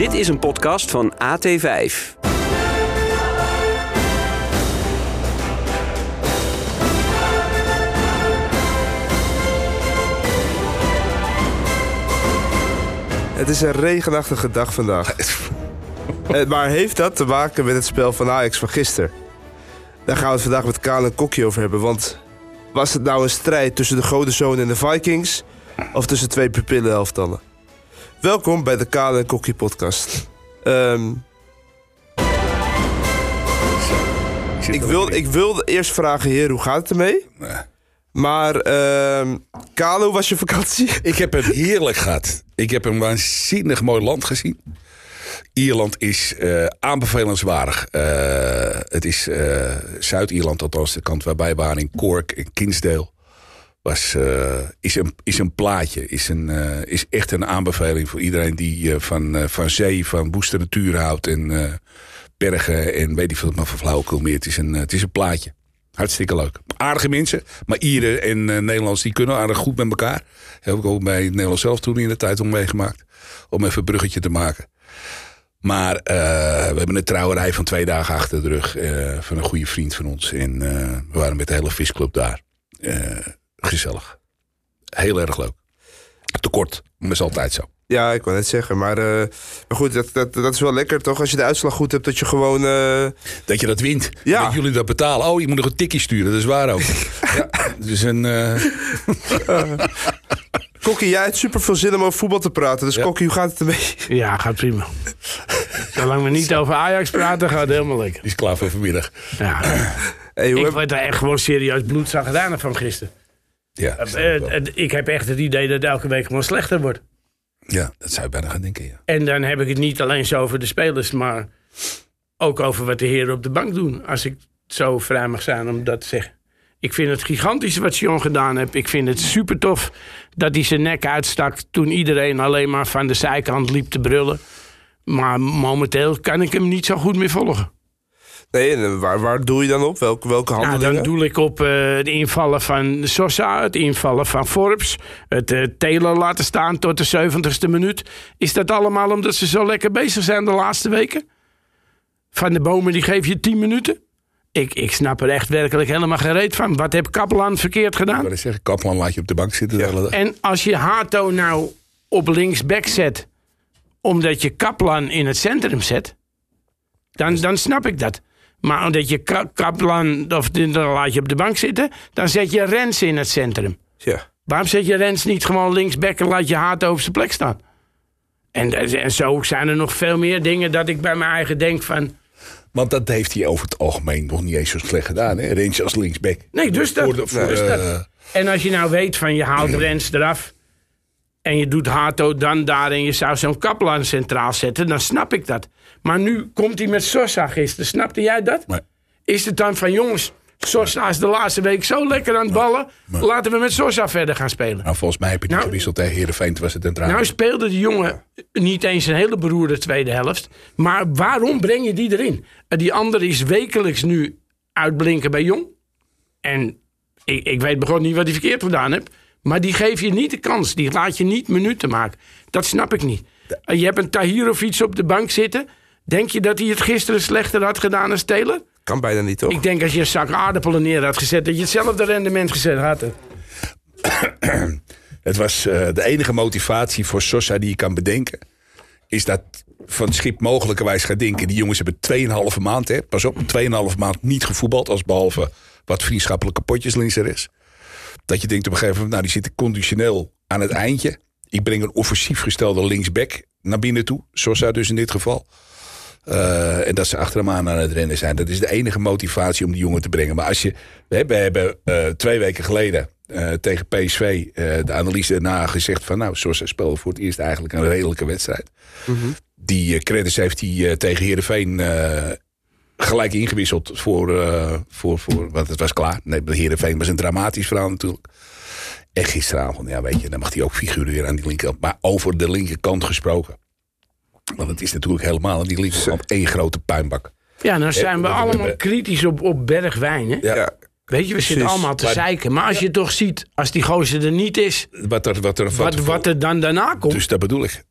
Dit is een podcast van AT5. Het is een regenachtige dag vandaag. Eh, maar heeft dat te maken met het spel van Ajax van gisteren? Daar gaan we het vandaag met Kaan en Kokkie over hebben. Want was het nou een strijd tussen de Godenzoon en de Vikings? Of tussen twee pupillenelftallen? Welkom bij de Kaan en Kokkie podcast. Ehm, ik, wil, ik wilde eerst vragen, heer, hoe gaat het ermee? Maar, ehm Kaan, hoe was je vakantie? Ik heb het heerlijk gehad. Ik heb een waanzinnig mooi land gezien. Ierland is eh aanbevelenswaardig. Eh, het is eh, Zuid-Ierland, althans de kant waarbij we waren in Cork en Kinsdale. Was, eh, is, een, is een plaatje. Is, een, eh, is echt een aanbeveling voor iedereen die eh, van, van zee, van woeste natuur houdt. En bergen en weet ik veel maar van flauwekul meer. Het is, een, het is een plaatje. Hartstikke leuk. Aardige mensen. Maar Ieren en Nederlands die kunnen aardig goed met elkaar. Heb ik ook bij Nederlands zelf toen in de tijd om meegemaakt. Om even een bruggetje te maken. Maar we hebben een trouwerij van twee dagen achter de rug. van een goede vriend van ons. En we waren met de hele visclub daar. Gezellig. Heel erg leuk. Tekort. Maar dat is altijd zo. Ja, ik wou net zeggen. Maar, eh, maar goed, dat, dat, dat is wel lekker toch? Als je de uitslag goed hebt, dat je gewoon... eh, Dat je dat wint. Ja. Dat jullie dat betalen. Oh, je moet nog een tikkie sturen. Dat is waar ook. ja, dus een... eh, Kokkie, jij hebt super veel zin om over voetbal te praten. Dus Ja. Kokkie, hoe gaat het ermee? Ja, gaat prima. Zolang we niet over Ajax praten, gaat het helemaal lekker. die is klaar voor vanmiddag. Ja. Hey, Ik heb- word daar echt gewoon serieus bloedzagrijnig van gisteren. Ja, Eh, eh, ik heb echt het idee dat het elke week gewoon slechter wordt. ja, dat zou je bijna gaan denken, ja. En dan heb ik het niet alleen zo over de spelers, maar ook over wat de heren op de bank doen. Als ik zo vrij mag zijn om dat te zeggen. Ik vind het gigantisch wat Sion gedaan heeft. Ik vind het super tof dat hij zijn nek uitstak toen iedereen alleen maar van de zijkant liep te brullen. Maar momenteel kan ik hem niet zo goed meer volgen. Nee, en eh, waar, waar doe je dan op? Welke, welke Nou, handelingen? dan doe ik op eh, het invallen van Sosa, het invallen van Forbes, het eh Taylor laten staan tot de 70ste minuut. Is dat allemaal omdat ze zo lekker bezig zijn de laatste weken? Van de bomen die geef je 10 minuten? Ik, ik snap er echt werkelijk helemaal geen reet van. Wat heb Kaplan verkeerd gedaan? Ik zeggen, Kaplan laat je op de bank zitten de hele dag. En als je Hato nou op linksback zet, omdat je Kaplan in het centrum zet, dan, dan snap ik dat. Maar omdat je Ka- Kaplan, of dan laat je op de bank zitten, dan zet je Rens in het centrum. Ja. Waarom zet je Rens niet gewoon linksback en laat je Hato op zijn plek staan? En, en zo zijn er nog veel meer dingen dat ik bij mijn eigen denk van... Want dat heeft hij over het algemeen nog niet eens zo slecht gedaan. Hè? Range als linksback. Nee, dus dat. Voor de- voor dus dat. En als je nou weet van je haalt Rens eraf en je doet Hato dan daar en je zou zo'n Kaplan centraal zetten, dan snap ik dat. Maar nu komt hij met Sosa gisteren. Snapte jij dat? Is het dan van jongens, Sosa is de laatste week zo lekker aan het ballen, laten we met Sosa verder gaan spelen. nou, volgens mij heb je die Nou- gewisseld tegen Heerenveen. Was het een draai. Nou speelde de jongen niet eens een hele beroerde tweede helft. Maar waarom breng je die erin? Eh, Die andere is wekelijks nu uitblinken bij Jong. En ik, ik weet begon niet wat hij verkeerd gedaan heeft. Maar die geef je niet de kans. Die laat je niet minuten maken. Dat snap ik niet. Eh, Je hebt een Tahirovic op de bank zitten. Denk je dat hij het gisteren slechter had gedaan als Taylor? Kan bijna niet, toch? Ik denk als je een zak aardappelen neer had gezet... dat je hetzelfde rendement gezet had. Het was eh, de enige motivatie voor Sosa die je kan bedenken. Is dat van Schip mogelijkerwijs gaat denken. Die jongens hebben 2,5 maand, hè, pas op, 2,5 maand niet gevoetbald. Als behalve wat vriendschappelijke potjes links rechts. Dat je denkt op een gegeven moment, nou die zitten conditioneel aan het eindje. Ik breng een offensief gestelde linksback naar binnen toe. Sosa dus in dit geval. Eh, en dat ze achter hem aan aan het rennen zijn. Dat is de enige motivatie om die jongen te brengen. Maar als je. We hebben, we hebben eh, twee weken geleden eh, tegen PSV de analyse daarna gezegd van. Nou, Sosa speelde voor het eerst eigenlijk een redelijke wedstrijd. Die uh, credits heeft hij tegen Heerenveen eh gelijk ingewisseld voor, eh, voor, voor. Want het was klaar. Nee, de Heerenveen was een dramatisch verhaal natuurlijk. En gisteravond, ja, weet je, dan mag hij ook figureren aan die linkerkant. Maar over de linkerkant gesproken. Want het is natuurlijk helemaal aan die linkerkant één grote puinbak. Ja, nou zijn we allemaal we- kritisch op, op Bergwijn. Hè? Ja, Ja. Weet je, we zitten Precies. allemaal te Maar- zeiken. Maar als je toch ziet, als die gozer er niet is, Wat er, wat er, wat, wat er dan daarna komt. Dus dat bedoel ik.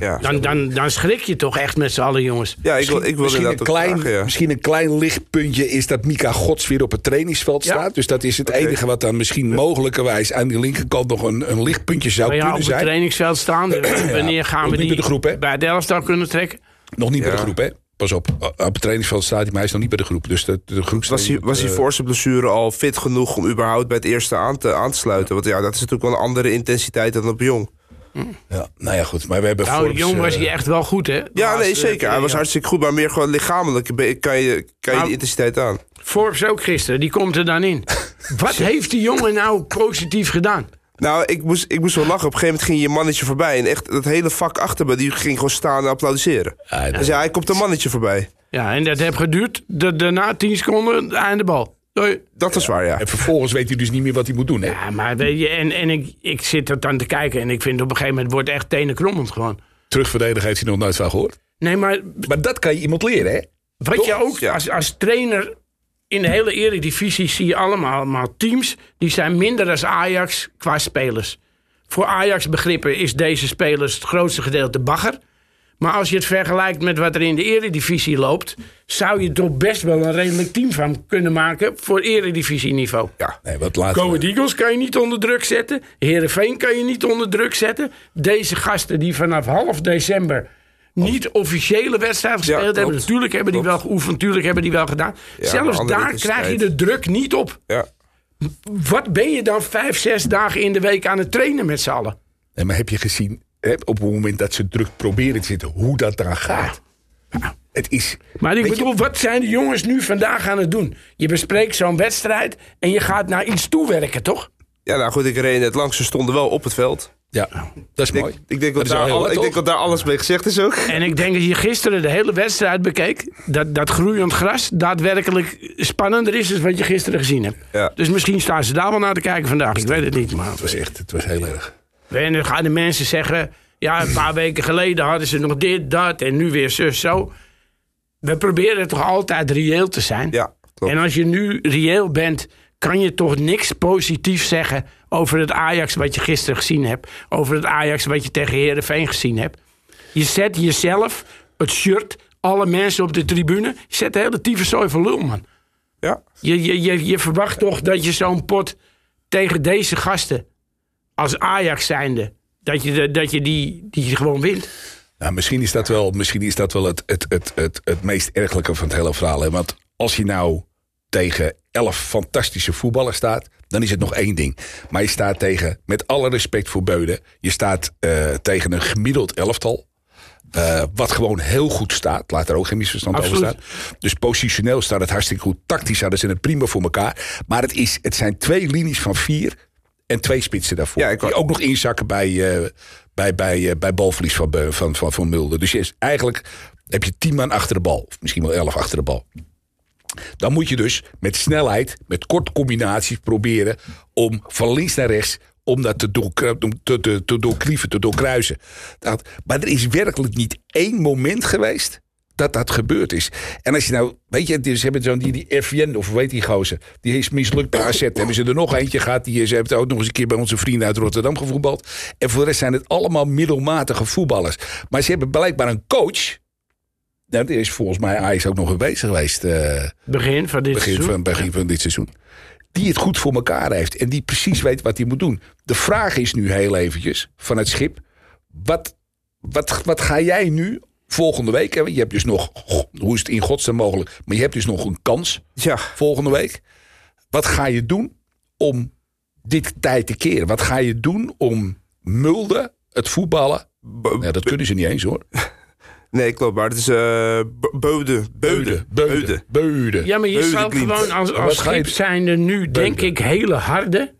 Ja, Dan, dan, dan schrik je toch echt met z'n allen, jongens. ja ik wil, ik wil misschien, een klein, vragen, ja. misschien een klein lichtpuntje is dat Mika Gods weer op het trainingsveld Ja. staat. Dus dat is het enige wat dan misschien mogelijkerwijs aan die linkerkant nog een, een lichtpuntje zou Maar ja, op kunnen het zijn. trainingsveld staan. Wanneer gaan we niet die bij de groep, hè? bij kunnen trekken? Nog niet bij de groep, hè? Pas op. Op het trainingsveld staat hij, maar hij is nog niet bij de groep. Dus de, de groep Was hij, was hij voor zijn blessure al fit genoeg om überhaupt bij het eerste aan te, aan te sluiten? Want ja, dat is natuurlijk wel een andere intensiteit dan op Jong. Ja, nou ja, goed. Maar we hebben Nou, Forbes, jong was eh, hij echt wel goed, hè? Ja, nee, zeker. Hij was hartstikke goed, maar meer gewoon lichamelijk kan je, kan je Nou, die intensiteit aan. Forbes ook gisteren, die komt er dan in. Wat heeft die jongen nou positief gedaan? Nou, ik moest, ik moest wel lachen. Op een gegeven moment ging je mannetje voorbij. En echt, dat hele vak achter me, die ging gewoon staan en applaudisseren. Ja, zei, hij komt een mannetje voorbij. Ja, en dat heeft geduurd. Da- daarna 10 seconden, einde bal. Doei. Dat is waar, ja. En vervolgens weet hij dus niet meer wat hij moet doen. Hè? Ja, maar weet je, en, en ik, ik zit er dan te kijken en ik vind op een gegeven moment wordt het echt tenenkrommend gewoon. Terugverdedigen heeft hij nog nooit van gehoord. Nee, maar Maar dat kan je iemand leren, hè? wat je ook Ja. als, als trainer in de hele eredivisie zie je allemaal, allemaal teams die zijn minder als Ajax qua spelers. Voor Ajax begrippen is deze spelers het grootste gedeelte bagger. Maar als je het vergelijkt met wat er in de eredivisie loopt, zou je toch best wel een redelijk team van kunnen maken voor eredivisieniveau. ja. Nee, wat later. Go Eagles kan je niet onder druk zetten. Herenveen kan je niet onder druk zetten. Deze gasten die vanaf half december niet officiële wedstrijd gespeeld hebben. Natuurlijk hebben die wel geoefend, natuurlijk hebben die wel gedaan. Ja, Zelfs daar krijg je de druk niet op. ja. Wat ben je dan vijf, zes dagen in de week aan het trainen met z'n allen? Nee, maar heb je gezien, hè, op het moment dat ze druk proberen te zitten, hoe dat eraan gaat? Het is. Maar ik je- bedoel, wat zijn de jongens nu vandaag aan het doen? Je bespreekt zo'n wedstrijd en je gaat naar iets toewerken, toch? Ja, nou goed, ik reed net langs. Ze stonden wel op het veld. Ja, dat is Ik, mooi. ik, denk, dat daar al- wat, ik denk dat daar alles mee gezegd is ook. En ik denk dat je gisteren de hele wedstrijd bekeek. Dat, dat groeiend gras daadwerkelijk spannender is dan wat je gisteren gezien hebt. Ja. Dus misschien staan ze daar wel naar te kijken vandaag. Ik weet het niet. Maar Het was echt, het was heel erg. En dan gaan de mensen zeggen. Ja, een paar weken geleden hadden ze nog dit, dat en nu weer zus, zo. We proberen toch altijd reëel te zijn. Ja, klopt. En als je nu reëel bent, kan je toch niks positiefs zeggen over het Ajax wat je gisteren gezien hebt. Over het Ajax wat je tegen Herenveen gezien hebt. Je zet jezelf, het shirt, alle mensen op de tribune. Je zet de hele tyfuszooi voor lul, man. Ja. Je, je, je, je verwacht toch dat je zo'n pot tegen deze gasten, als Ajax zijnde, dat je, dat je die, die gewoon wint. Nou, misschien is dat wel, misschien is dat wel het, het, het, het, het meest ergelijke van het hele verhaal. Hè? Want als je nou tegen elf fantastische voetballers staat, dan is het nog één ding. Maar je staat tegen, met alle respect voor Beuden, je staat eh, tegen een gemiddeld elftal. eh, wat gewoon heel goed staat. Laat er ook geen misverstand Absoluut. over staan. Dus positioneel staat het hartstikke goed. Tactisch hadden ze het prima voor elkaar. Maar het, is, het zijn twee linies van vier en twee spitsen daarvoor. Ja, die ook nog inzakken bij, eh, bij, bij, eh, bij balverlies van, van, van, van Mulder. Dus je is, eigenlijk heb je tien man achter de bal. Of misschien wel elf achter de bal. Dan moet je dus met snelheid, met korte combinaties proberen om van links naar rechts om dat te, te, te, te doorklieven, te doorkruisen. Dat, maar er is werkelijk niet één moment geweest dat dat gebeurd is. En als je nou, weet je, dus ze hebben zo'n die, die FVN, of weet die gozer, die is mislukt bij AZ. Hebben ze er nog eentje gehad, die ze hebben ook nog eens een keer bij onze vrienden uit Rotterdam gevoetbald. En voor de rest zijn het allemaal middelmatige voetballers. Maar ze hebben blijkbaar een coach. Nou, er is volgens mij Ajax ook nog een bezig geweest. eh, Begin van dit begin seizoen. van, begin van dit seizoen. Die het goed voor elkaar heeft. En die precies weet wat hij moet doen. De vraag is nu heel eventjes van het schip. Wat, wat, wat ga jij nu volgende week hebben? Je hebt dus nog, hoe is het in godsnaam mogelijk? Maar je hebt dus nog een kans Ja. volgende week. Wat ga je doen om dit tijd te keren? Wat ga je doen om Mulder, het voetballen... Ja, dat kunnen ze niet eens hoor. Nee, klopt. Maar het is eh Beude. Beude. Beude. Beude. Ja, maar je zou gewoon als, als schip zijnde nu, denk ik, hele harde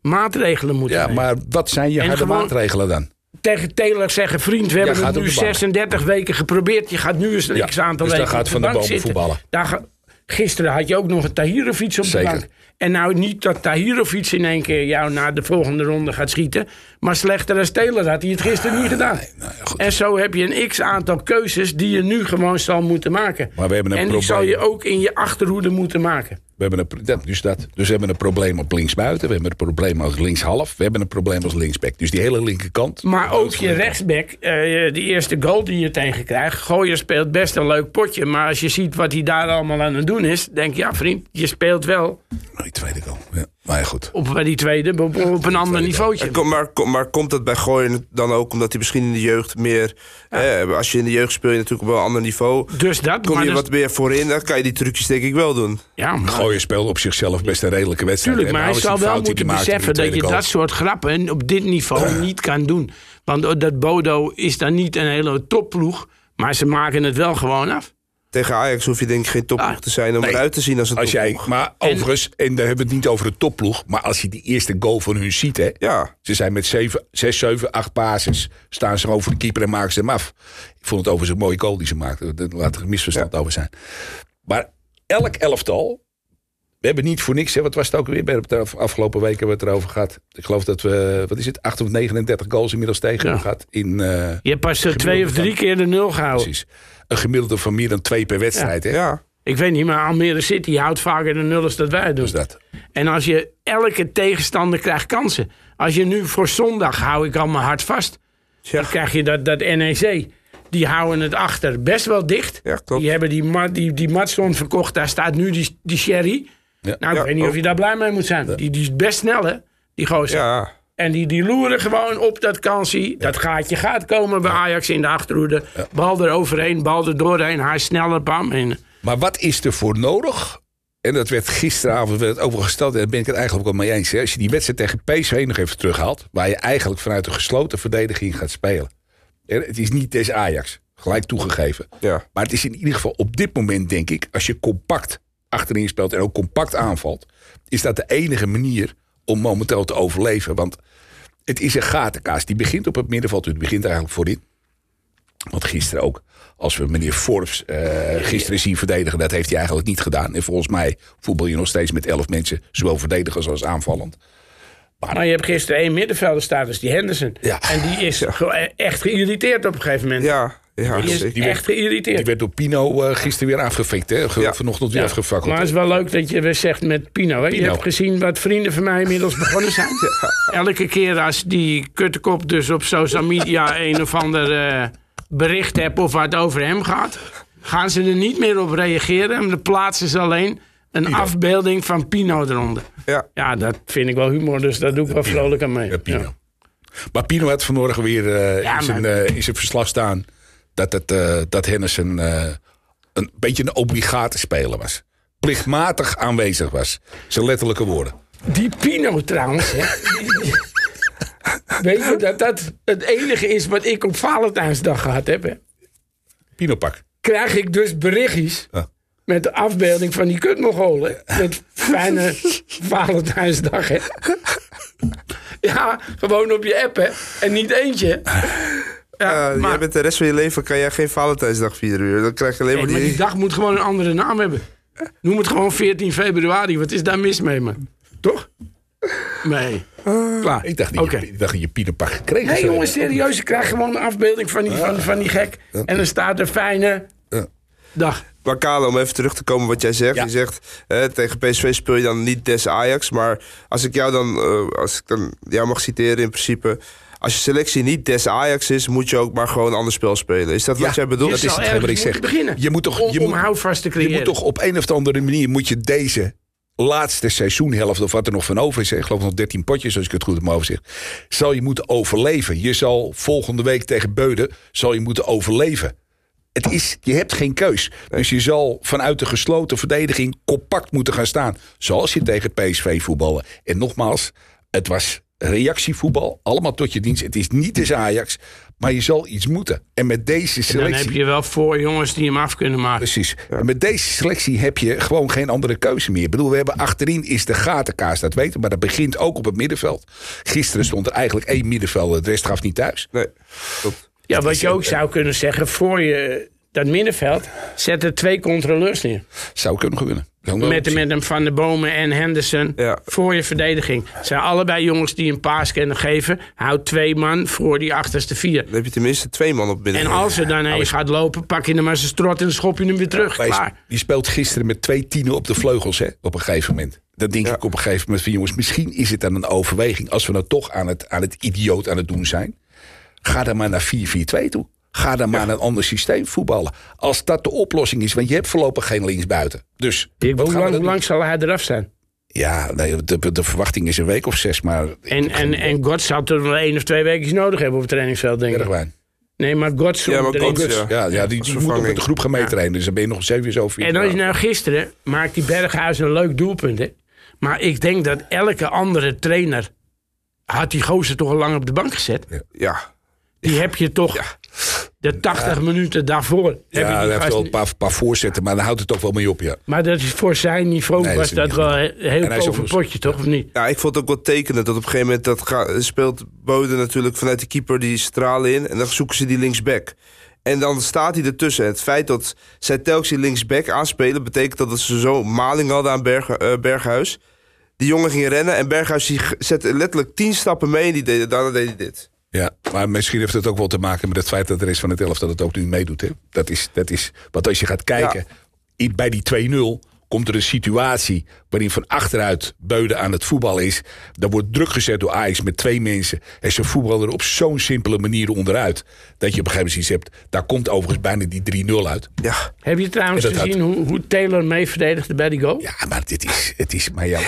maatregelen moeten Ja, nemen. maar wat zijn je En harde gewoon- maatregelen dan? Tegen Taylor zeggen, vriend, we hebben het nu de bank. 36 weken geprobeerd. Je gaat nu eens een Ja, x-aantal dus dan weken gaat de Van bank Bomen voetballen. Daar ga- Gisteren had je ook nog een Tahirovic op Zeker. de bank. En nou niet dat Tahirovic in één keer jou naar de volgende ronde gaat schieten. Maar slechter als Taylor had hij het gisteren niet gedaan. nou ja, en zo heb je een x-aantal keuzes die je nu gewoon zal moeten maken. Maar we hebben een en die zal je ook in je achterhoede moeten maken. We hebben een, dat, dus, dat, dus we hebben een probleem op linksbuiten. We hebben een probleem als linkshalf. We hebben een probleem als linksback. Dus die hele linkerkant. Maar ook je rechtsback, eh die eerste goal die je tegen krijgt. Gooier speelt best een leuk potje. Maar als je ziet wat hij daar allemaal aan het doen is. Denk je, ja vriend, je speelt wel Oh, die tweede goal. Ja, maar ja, goed. op bij die tweede op, op een ander niveautje. En kom, maar, kom, maar komt dat bij Gooien dan ook omdat hij misschien in de jeugd meer... Eh, als je in de jeugd speel je natuurlijk op een ander niveau. Dus dat, Kom maar je wat meer voorin, dan kan je die trucjes denk ik wel doen. ja, maar, Gooier speelde op zichzelf best een redelijke wedstrijd. Tuurlijk, maar En hij zal wel moeten beseffen dat je dat soort grappen op dit niveau niet kan doen. Want dat Bodo is dan niet een hele topploeg, maar ze maken het wel gewoon af. Tegen Ajax hoef je denk ik geen topploeg Ah, te zijn om nee. eruit te zien als een Als jij, maar overigens, en daar hebben we het niet over de topploeg. Maar als je die eerste goal van hun ziet, hè. Ja, Ze zijn met 7, 6, 7, 8 bases. Staan ze over de keeper en maken ze hem af. Ik vond het overigens een mooie goal die ze maakten. Daar laat er een misverstand over zijn. Maar elk elftal. We hebben niet voor niks, hè, wat was het ook weer bij de af- afgelopen weken hebben we het erover gehad. Ik geloof dat we, wat is het, 8 of 39 goals inmiddels tegen hebben gehad. In, eh, Je hebt pas eh, twee of drie keer de nul gehouden. precies. Een gemiddelde van meer dan twee per wedstrijd. Hè? ja. Ik weet niet, maar Almere City houdt vaker de nul als dat wij doen. Dus dat. En als je elke tegenstander krijgt kansen. Als je nu voor zondag hou ik al mijn hart vast. Ja. Dan krijg je dat, dat NEC. Die houden het achter best wel dicht. Ja, klopt. Die hebben die, ma- die, die Matson verkocht. Daar staat nu die, die Sherry. Ja. Nou, ik Ja, weet niet ook. of je daar blij mee moet zijn. Die, die is best snel, hè? Die gozer. ja. En die, die loeren gewoon op dat kansie. Dat gaatje gaat komen bij Ajax in de achterhoede. Bal er overheen, bal er doorheen. Hij is sneller, bam. En, Maar wat is er voor nodig? En dat werd gisteravond werd het ook wel gesteld. En daar ben ik het eigenlijk ook wel mee eens. Hè? Als je die wedstrijd tegen PSV nog even terughaalt. Waar je eigenlijk vanuit een gesloten verdediging gaat spelen. En Het is niet des Ajax. Gelijk toegegeven. Ja. Maar het is in ieder geval op dit moment, denk ik. Als je compact achterin speelt en ook compact aanvalt. Is dat de enige manier om momenteel te overleven. Want het is een gatenkaas. Die begint op het middenveld. Het begint eigenlijk voorin. Want gisteren ook, als we meneer Forbes eh, gisteren zien verdedigen, dat heeft hij eigenlijk niet gedaan. En volgens mij voetbal je nog steeds met elf mensen, zowel verdedigers als aanvallend. maar je hebt gisteren één middenvelder staan, dus die Henderson. Ja. En die is ge- echt geïrriteerd op een gegeven moment. Ja, ja, Die is zeker. echt geïrriteerd. Die werd door Pino eh, gisteren weer afgefikt. Hè? Ge- Ja. Vanochtend weer Ja, afgefakkeld. Maar het is wel leuk dat je weer zegt met Pino. Hè? Je hebt gezien wat vrienden van mij inmiddels begonnen zijn. Elke keer als die kuttekop dus op social media een of ander eh, bericht hebt of wat over hem gaat, gaan ze er niet meer op reageren. En dan plaatsen ze alleen een afbeelding van Pino eronder. Ja. Ja, dat vind ik wel humor, dus daar doe ik wel vrolijk aan mee. Pino. Maar Pino had vanmorgen weer eh, in, zijn, in zijn verslag staan dat, het, eh, dat Henderson eh, een beetje een obligate speler was. Plichtmatig aanwezig was. Zijn letterlijke woorden. Die Pino trouwens, hè. Weet je dat dat het enige is wat ik op Valentijnsdag gehad heb? Hè? Pino pak. krijg ik dus berichtjes met de afbeelding van die kutmogolen. Met fijne Valentijnsdag, hè. Ja, gewoon op je app, hè. En niet eentje. Ja, Eh, maar jij bent de rest van je leven kan jij geen Valentijnsdag vieren. Uur. Dan krijg je alleen nee, maar maar die... die dag moet gewoon een andere naam hebben. Noem het gewoon 14 februari. Wat is daar mis mee, man? Toch? Nee. Klaar. Ik dacht, niet, Oké. ik dacht dat je Pino pak gekregen Nee, zou jongens, serieus. Ik krijg gewoon een afbeelding van die, van, van die gek. En dan staat er fijne dag. Maar Kale, om even terug te komen wat jij zegt. Ja. Je zegt, eh, tegen PSV speel je dan niet des Ajax. Maar als ik jou dan, eh, als ik dan jou mag citeren in principe... Als je selectie niet des Ajax is, moet je ook maar gewoon een ander spel spelen. Is dat wat jij bedoelt? Je dat is hetgeen wat ik zeg. beginnen. Je moet toch, Om- je om moet, te je moet toch op een of andere manier moet je deze laatste seizoenhelft, of wat er nog van over is, ik geloof nog 13 potjes, als ik het goed op mijn overzicht, zal je moeten overleven. Je zal volgende week tegen Beuden, zal je moeten overleven. Het is, je hebt geen keus. Dus je zal vanuit de gesloten verdediging compact moeten gaan staan. Zoals je tegen PSV voetballen. En nogmaals, het was reactievoetbal. Allemaal tot je dienst. Het is niet eens Ajax. Maar je zal iets moeten. En met deze Dan selectie... heb je wel voor jongens die hem af kunnen maken. Precies. En met deze selectie heb je gewoon geen andere keuze meer. Ik bedoel, we hebben achterin is de gatenkaas, dat weten we. Maar dat begint ook op het middenveld. Gisteren stond er eigenlijk één middenvelder. De rest gaf niet thuis. Nee, klopt. Ja, wat je ook zou kunnen zeggen, voor je dat middenveld, zet er twee controleurs neer. Zou kunnen gewinnen. Met, met een Van der Bomen en Henderson Ja. voor je verdediging. Het zijn allebei jongens die een paas kunnen geven. Houd twee man voor die achterste vier. Dan heb je tenminste twee man op binnen. En als er dan een gaat lopen, pak je hem maar zijn strot en dan schop je hem weer terug. Klaar. Die speelt gisteren met twee tienen op de vleugels hè, op een gegeven moment. Dan denk ik op een gegeven moment van jongens, misschien is het dan een overweging. Als we nou toch aan het, aan het idioot aan het doen zijn. Ga dan maar naar 4-4-2 toe. Ga dan maar naar een ander systeem voetballen. Als dat de oplossing is, want je hebt voorlopig geen linksbuiten. Dus hoe, lang, hoe lang zal hij eraf zijn? Ja, nee, de, de verwachting is een week of zes, maar... En, en, en God zal er wel één of twee weken nodig hebben op het trainingsveld, denk ik. Bergwijn. Nee, maar God zal Ja, maar ja. Ja, ja, die, moet vervanging. met de groep gaan meetrainen. Dus dan ben je nog zeven zo vier. En als je nou gisteren maakt die Berghuis een leuk doelpunt, hè? Maar ik denk dat elke andere trainer had die gozer toch al lang op de bank gezet. Ja, Die heb je toch de 80 minuten daarvoor. heb je Ja, die hij heeft wel een paar, paar voorzetten, maar dan houdt het toch wel mee op, ja. Maar dat is voor zijn niveau Nee, was dat wel een heel En hij is pover ook- potje, toch? Of niet? Ja, ik vond het ook wel tekenend dat op een gegeven moment dat ga- speelt Bode natuurlijk vanuit de keeper die stralen in en dan zoeken ze die linksback. En dan staat hij ertussen. En het feit dat zij telkens die linksback aanspelen, betekent dat ze zo maling hadden aan Berg, eh, Berghuis. Die jongen ging rennen en Berghuis die zette letterlijk tien stappen mee en die deed, daarna deed hij dit. Ja, maar misschien heeft het ook wel te maken met het feit dat de rest van het elftal het ook nu meedoet. Hè? Dat, is, dat is, want als je gaat kijken, bij die 2-0 komt er een situatie waarin van achteruit Beuden aan het voetbal is. Dan wordt druk gezet door Ajax met twee mensen. En ze voetballen er op zo'n simpele manier onderuit. Dat je op een gegeven moment iets hebt. Daar komt overigens bijna die 3-0 uit. Ja, Heb je trouwens gezien hoe, hoe Taylor mee verdedigde bij die goal? Ja, maar dit is, het is maar ja,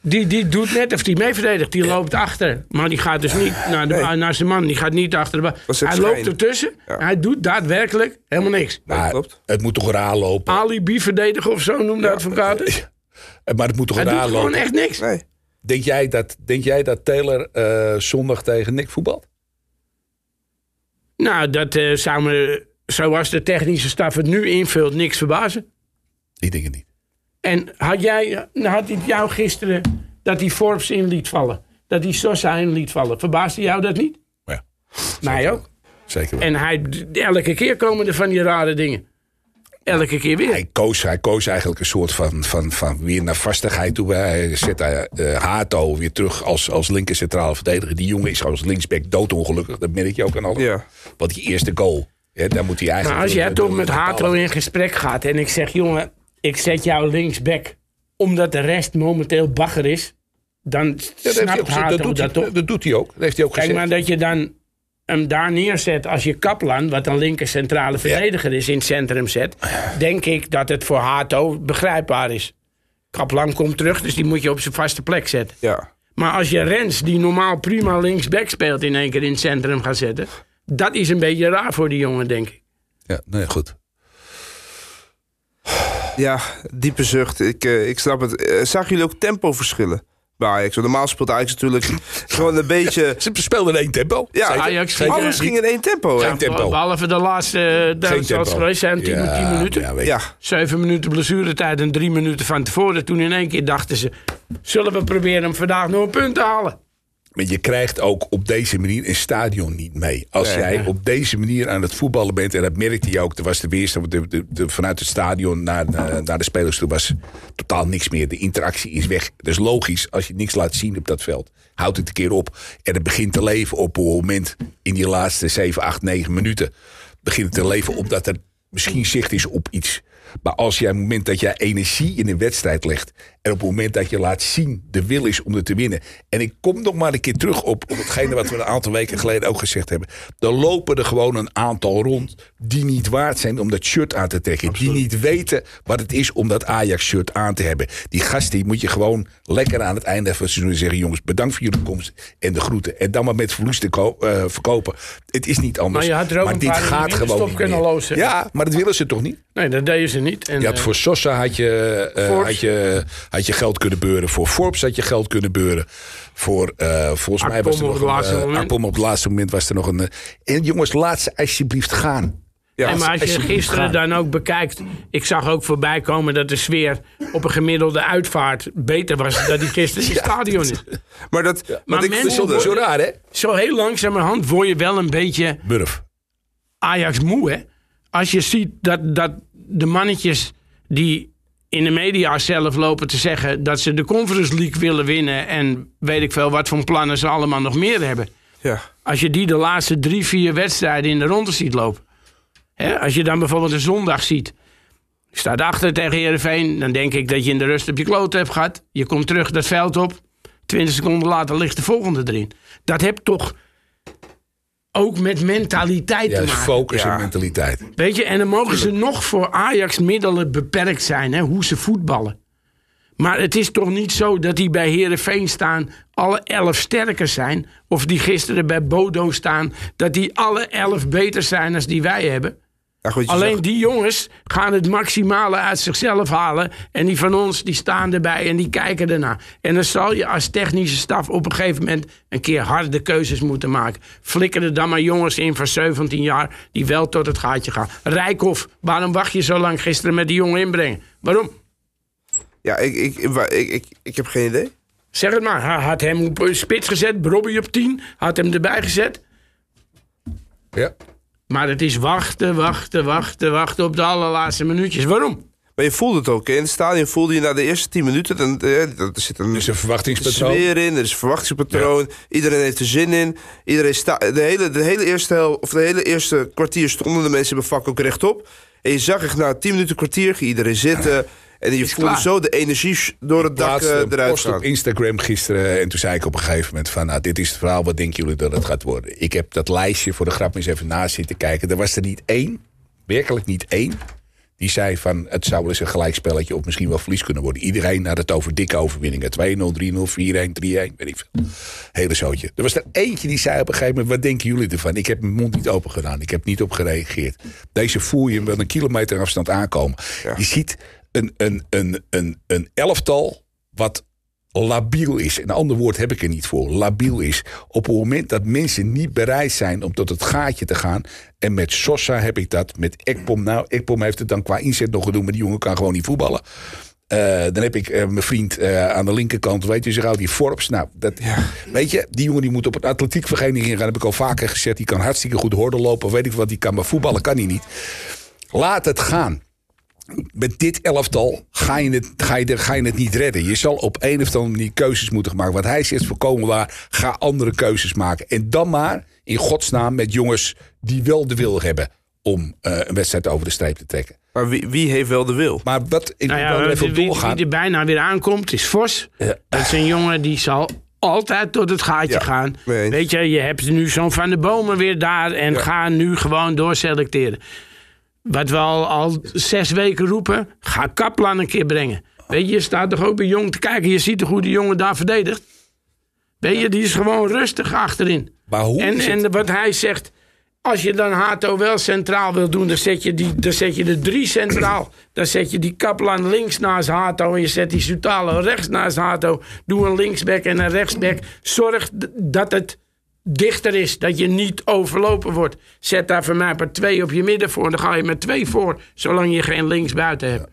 Die, die doet net of die mee verdedigt. Die loopt achter. Maar die gaat dus niet naar, de, naar zijn man. Die gaat niet achter de bal. Hij schijn. loopt ertussen. Ja. Hij doet daadwerkelijk helemaal niks. maar klopt. het moet toch raar lopen. Alibi verdedigen of zo noemde de advocaat. Maar het moet toch Hij doet raar gewoon echt niks. nee. Denk jij dat, denk jij dat Taylor eh, zondag tegen Nick voetbalt? Nou, dat eh, zou me, zoals de technische staf het nu invult, niks verbazen. Ik denk het niet. En had, jij, had hij jou gisteren dat hij Forbes in liet vallen? Dat hij Sosa in liet vallen? Verbaasde jou dat niet? Maar ja, Mij ook. Zeker wel. En hij, elke keer komen er van die rare dingen. Elke keer weer. Hij koos, hij koos eigenlijk een soort van, van, van weer naar vastigheid toe. Hij zet uh, Hato weer terug als, als linker centrale verdediger. Die jongen is als linksback doodongelukkig. Dat merk je ook aan alles. Ja. Want die eerste goal, hè, daar moet hij eigenlijk... Maar als jij toch met Hato in gesprek gaat en ik zeg, jongen, ik zet jou linksback, omdat de rest momenteel bagger is, dan Ja, snapt. Hato dat, doet dat toch. dat doet hij ook. Dat heeft hij ook Kijk, gezegd. maar dat je dan hem daar neerzet als je Kaplan, wat een linker centrale verdediger is, in het centrum zet, denk ik dat het voor Hato begrijpbaar is. Kaplan komt terug, dus die moet je op zijn vaste plek zetten. Ja. Maar als je Rens, die normaal prima linksback speelt, in één keer in het centrum gaat zetten, dat is een beetje raar voor die jongen, denk ik. Ja, nee, goed. Ja, diepe zucht. Ik, eh, ik snap het. Eh, zagen jullie ook tempoverschillen bij Ajax? Want normaal speelt Ajax natuurlijk gewoon een beetje... Ze speelden in één tempo. Ja, Zeker. Ajax Zeker. Alles ging in één tempo. Geen tempo. Behalve de laatste Geen tempo. geweest zijn 10 Ja, minuten. Ja. Ja, Zeven minuten blessuretijd en drie minuten van tevoren. Toen in één keer dachten ze... zullen we proberen hem vandaag nog een punt te halen? Maar je krijgt ook op deze manier een stadion niet mee. Als Nee, jij nee. op deze manier aan het voetballen bent, en dat merkte je ook, er was de weerstand de, de, de- vanuit het stadion naar, de- naar de spelers toe was totaal niks meer. De interactie is weg. Dat is logisch als je niks laat zien op dat veld. Houd het een keer op. En het begint te leven op een moment in die laatste 7, 8, 9 minuten. Begint het te leven omdat er misschien zicht is op iets. Maar als jij op het moment dat jij energie in een wedstrijd legt. En op het moment dat je laat zien de wil is om er te winnen. En ik kom nog maar een keer terug op, op hetgene wat we een aantal weken geleden ook gezegd hebben. Dan lopen er gewoon een aantal rond die niet waard zijn om dat shirt aan te trekken. Die niet weten wat het is om dat Ajax shirt aan te hebben. Die gasten die moet je gewoon lekker aan het einde van het seizoen zeggen. Jongens bedankt voor jullie komst en de groeten. En dan maar met verlies te eh, verkopen. Het is niet anders. Maar je er dit gaat gewoon winterstop niet kunnen meer. lozen. Ja, maar dat willen ze toch niet? Nee, dat deden ze niet. En, Je had eh, voor Sosa had je, eh, had, je, had je geld kunnen beuren. Voor Forbes had je geld kunnen beuren. Voor, eh, volgens mij was er nog een... eh. Akpom op het laatste moment was er nog een... eh, en jongens, laat ze alsjeblieft gaan. ja. en maar als je gisteren dan ook bekijkt... Ik zag ook voorbij komen dat de sfeer op een gemiddelde uitvaart beter was... dan die gisteren in het stadion is. maar dat... Maar wat ik Zo raar, hè? Zo heel langzamerhand word je wel een beetje Burf. Ajax moe, hè? als je ziet dat, dat de mannetjes die in de media zelf lopen te zeggen dat ze de Conference League willen winnen en weet ik veel wat voor plannen ze allemaal nog meer hebben. Ja. Als je die de laatste drie, vier wedstrijden in de ronde ziet lopen. Hè, als je dan bijvoorbeeld een zondag ziet. Je staat achter tegen Heerenveen. Dan denk ik dat je in de rust op je kloot hebt gehad. Je komt terug dat veld op. 20 seconden later ligt de volgende erin. Dat heb toch ook met mentaliteit Ja, te maken. focus Ja. en mentaliteit. Weet je, en dan mogen ze nog voor Ajax middelen beperkt zijn, hè, hoe ze voetballen. Maar het is toch niet zo dat die bij Herenveen staan, alle elf sterker zijn. Of die gisteren bij Bodo staan, dat die alle elf beter zijn dan die wij hebben. Ja, goed, je Alleen die jongens gaan het maximale uit zichzelf halen. En die van ons, die staan erbij en die kijken ernaar. En dan zal je als technische staf op een gegeven moment een keer harde keuzes moeten maken. Flikker er dan maar jongens in van 17 jaar die wel tot het gaatje gaan. Rijkhoff, waarom wacht je zo lang gisteren met die jongen inbrengen? Waarom? Ja, ik, ik, ik, ik, ik, ik heb geen idee. Zeg het maar. Hij had hem op een spits gezet, Robbie op 10, had hem erbij gezet. Ja. Maar het is wachten, wachten, wachten, wachten op de allerlaatste minuutjes. Waarom? Maar je voelde het ook. In het stadion voelde je na de eerste 10 minuten... Dan, eh, er zit een Dus een verwachtingspatroon. sfeer in, er is een verwachtingspatroon. Iedereen heeft er zin in. Iedereen sta, de, hele, de, hele eerste hel, of de hele eerste kwartier stonden de mensen in mijn vak ook rechtop. En je zag echt na 10 minuten kwartier iedereen zitten. En je voelde klaar. zo de energie door het dak eh, eruit post gaan. op Instagram gisteren. En toen zei ik op een gegeven moment van... Nou, dit is het verhaal. Wat denken jullie dat het gaat worden? Ik heb dat lijstje voor de grap eens even naast zitten kijken. Er was er niet één, werkelijk niet één... die zei van het zou wel eens een gelijkspelletje... of misschien wel verlies kunnen worden. Iedereen had het over dikke overwinningen. 2-0, 3-0, 4-1, 3-1, weet ik veel. Hele zootje. Er was er eentje die zei op een gegeven moment... wat denken jullie ervan? Ik heb mijn mond niet open gedaan. Ik heb niet op gereageerd. Deze voel je wel een kilometer afstand aankomen. Je ziet een, een, een, een, een elftal wat labiel is. Een ander woord heb ik er niet voor. Labiel is. Op het moment dat mensen niet bereid zijn om tot het gaatje te gaan. En met Sosa heb ik dat. Met Ekpom. Nou, Ekpom heeft het dan qua inzet nog gedaan. Maar die jongen kan gewoon niet voetballen. Eh, dan heb ik eh, mijn vriend eh, aan de linkerkant, weet je, zich die Forbes. Nou, dat, weet je, die jongen die moet op een atletiekvereniging gaan. heb ik al vaker gezegd. Die kan hartstikke goed horden lopen, weet ik wat. Die kan maar voetballen, kan hij niet. Laat het gaan met dit elftal ga je, het, ga, je, ga je het niet redden. Je zal op een of andere manier keuzes moeten maken. Wat hij zegt voorkomen waar. Ga andere keuzes maken. En dan maar in godsnaam met jongens die wel de wil hebben om eh, een wedstrijd over de streep te trekken. Maar wie, wie heeft wel de wil? Maar wat ik Nou ja, er even wie, doorgaan. wie er bijna weer aankomt is Vos. Dat is een jongen die zal altijd tot het gaatje Ja, gaan. Weet je, je hebt nu zo'n Van de Bomen weer daar en ga nu gewoon doorselecteren. Wat we al, al zes weken roepen, ga Kaplan een keer brengen. Weet je, je staat toch ook bij Jong te kijken. Je ziet toch hoe die jongen daar verdedigt. Weet je, die is gewoon rustig achterin. Maar hoe En, en wat hij zegt, als je dan Hato wel centraal wil doen, dan zet je, die, dan zet je de drie centraal. Dan zet je die Kaplan links naast Hato en je zet die Sutalo rechts naast Hato. Doe een linksback en een rechtsback. Zorg dat het dichter is, dat je niet overlopen wordt. Zet daar voor mij maar twee op je midden voor. Dan ga je met twee voor, zolang je geen linksbuiten hebt.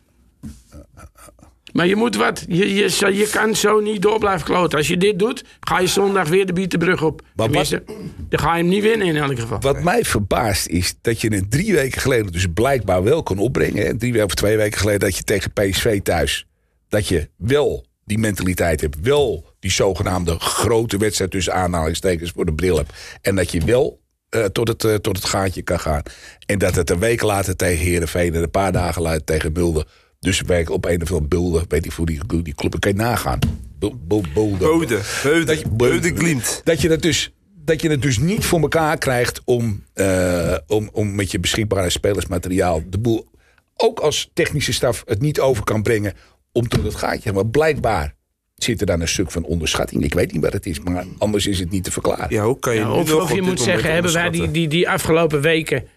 Maar je moet wat. Je, je, kan zo niet door blijven kloten. Als je dit doet, ga je zondag weer de Bietenbrug op. Maar wat- dan ga je hem niet winnen in elk geval. Wat mij verbaast is dat je het drie weken geleden dus blijkbaar wel kon opbrengen. Hè? Drie weken of twee weken geleden dat je tegen PSV thuis. Dat je wel die mentaliteit hebt. Wel die zogenaamde grote wedstrijd tussen aanhalingstekens voor de bril hebt. En dat je wel eh, tot, het, eh, tot het gaatje kan gaan. En dat het een week later tegen Herenveen en een paar dagen later tegen Mulder. Dus werk op een of andere bulde. Weet ik hoe die, die club. Kan je nagaan. Bul- bul- Bulde. Bode. Beude. Dat je-. Dat dus, dat je het dus niet voor elkaar krijgt om, eh, om, om met je beschikbare spelersmateriaal de boel, ook als technische staf, het niet over kan brengen om tot het gaatje. Maar blijkbaar zit er dan een stuk van onderschatting. Ik weet niet wat het is, maar anders is het niet te verklaren. Ja, hoe kan je of, je moet zeggen, hebben wij die, die, die afgelopen weken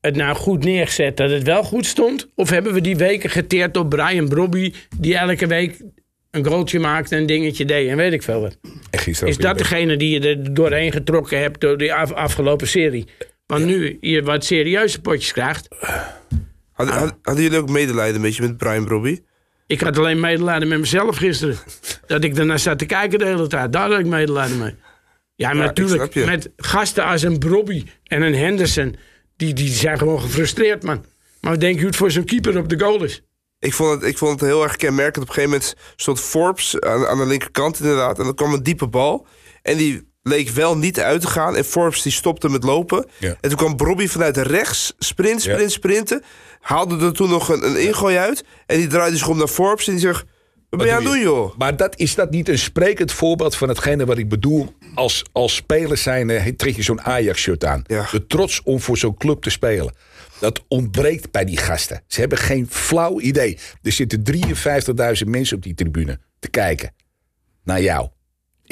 het nou goed neergezet dat het wel goed stond? Of hebben we die weken geteerd op Brian Brobby, die elke week een goaltje maakte, een dingetje deed en weet ik veel wat? En gisteren Is dat degene die je er doorheen getrokken hebt door die af- afgelopen serie? Want nu je wat serieuze potjes krijgt. Hadden jullie ook medelijden een beetje met Brian Brobby? Ik had alleen medelijden met mezelf gisteren. dat ik ernaar zat te kijken de hele tijd. Daar had ik medelijden mee. Ja, maar ik natuurlijk. Met gasten als een Brobby en een Henderson. die, die zijn gewoon gefrustreerd, man. Maar denk je hoe het voor zo'n keeper op de goal is? Ik vond, het, ik vond het heel erg kenmerkend. Op een gegeven moment stond Forbes aan, aan de linkerkant inderdaad. En dan kwam een diepe bal. En die leek wel niet uit te gaan. En Forbes die stopte met lopen. Ja. En toen kwam Bobby vanuit rechts. Sprint, sprint, Ja. sprinten. Haalde er toen nog een, een ingooi uit. En die draaide zich om naar Forbes. En die zegt, wat ben je aan het doen joh? Maar dat, is dat niet een sprekend voorbeeld van hetgene wat ik bedoel? Als, als speler zijn, eh, trek je zo'n Ajax-shirt aan. Ja. De trots om voor zo'n club te spelen. Dat ontbreekt bij die gasten. Ze hebben geen flauw idee. Er zitten 53.000 mensen op die tribune te kijken. Naar jou.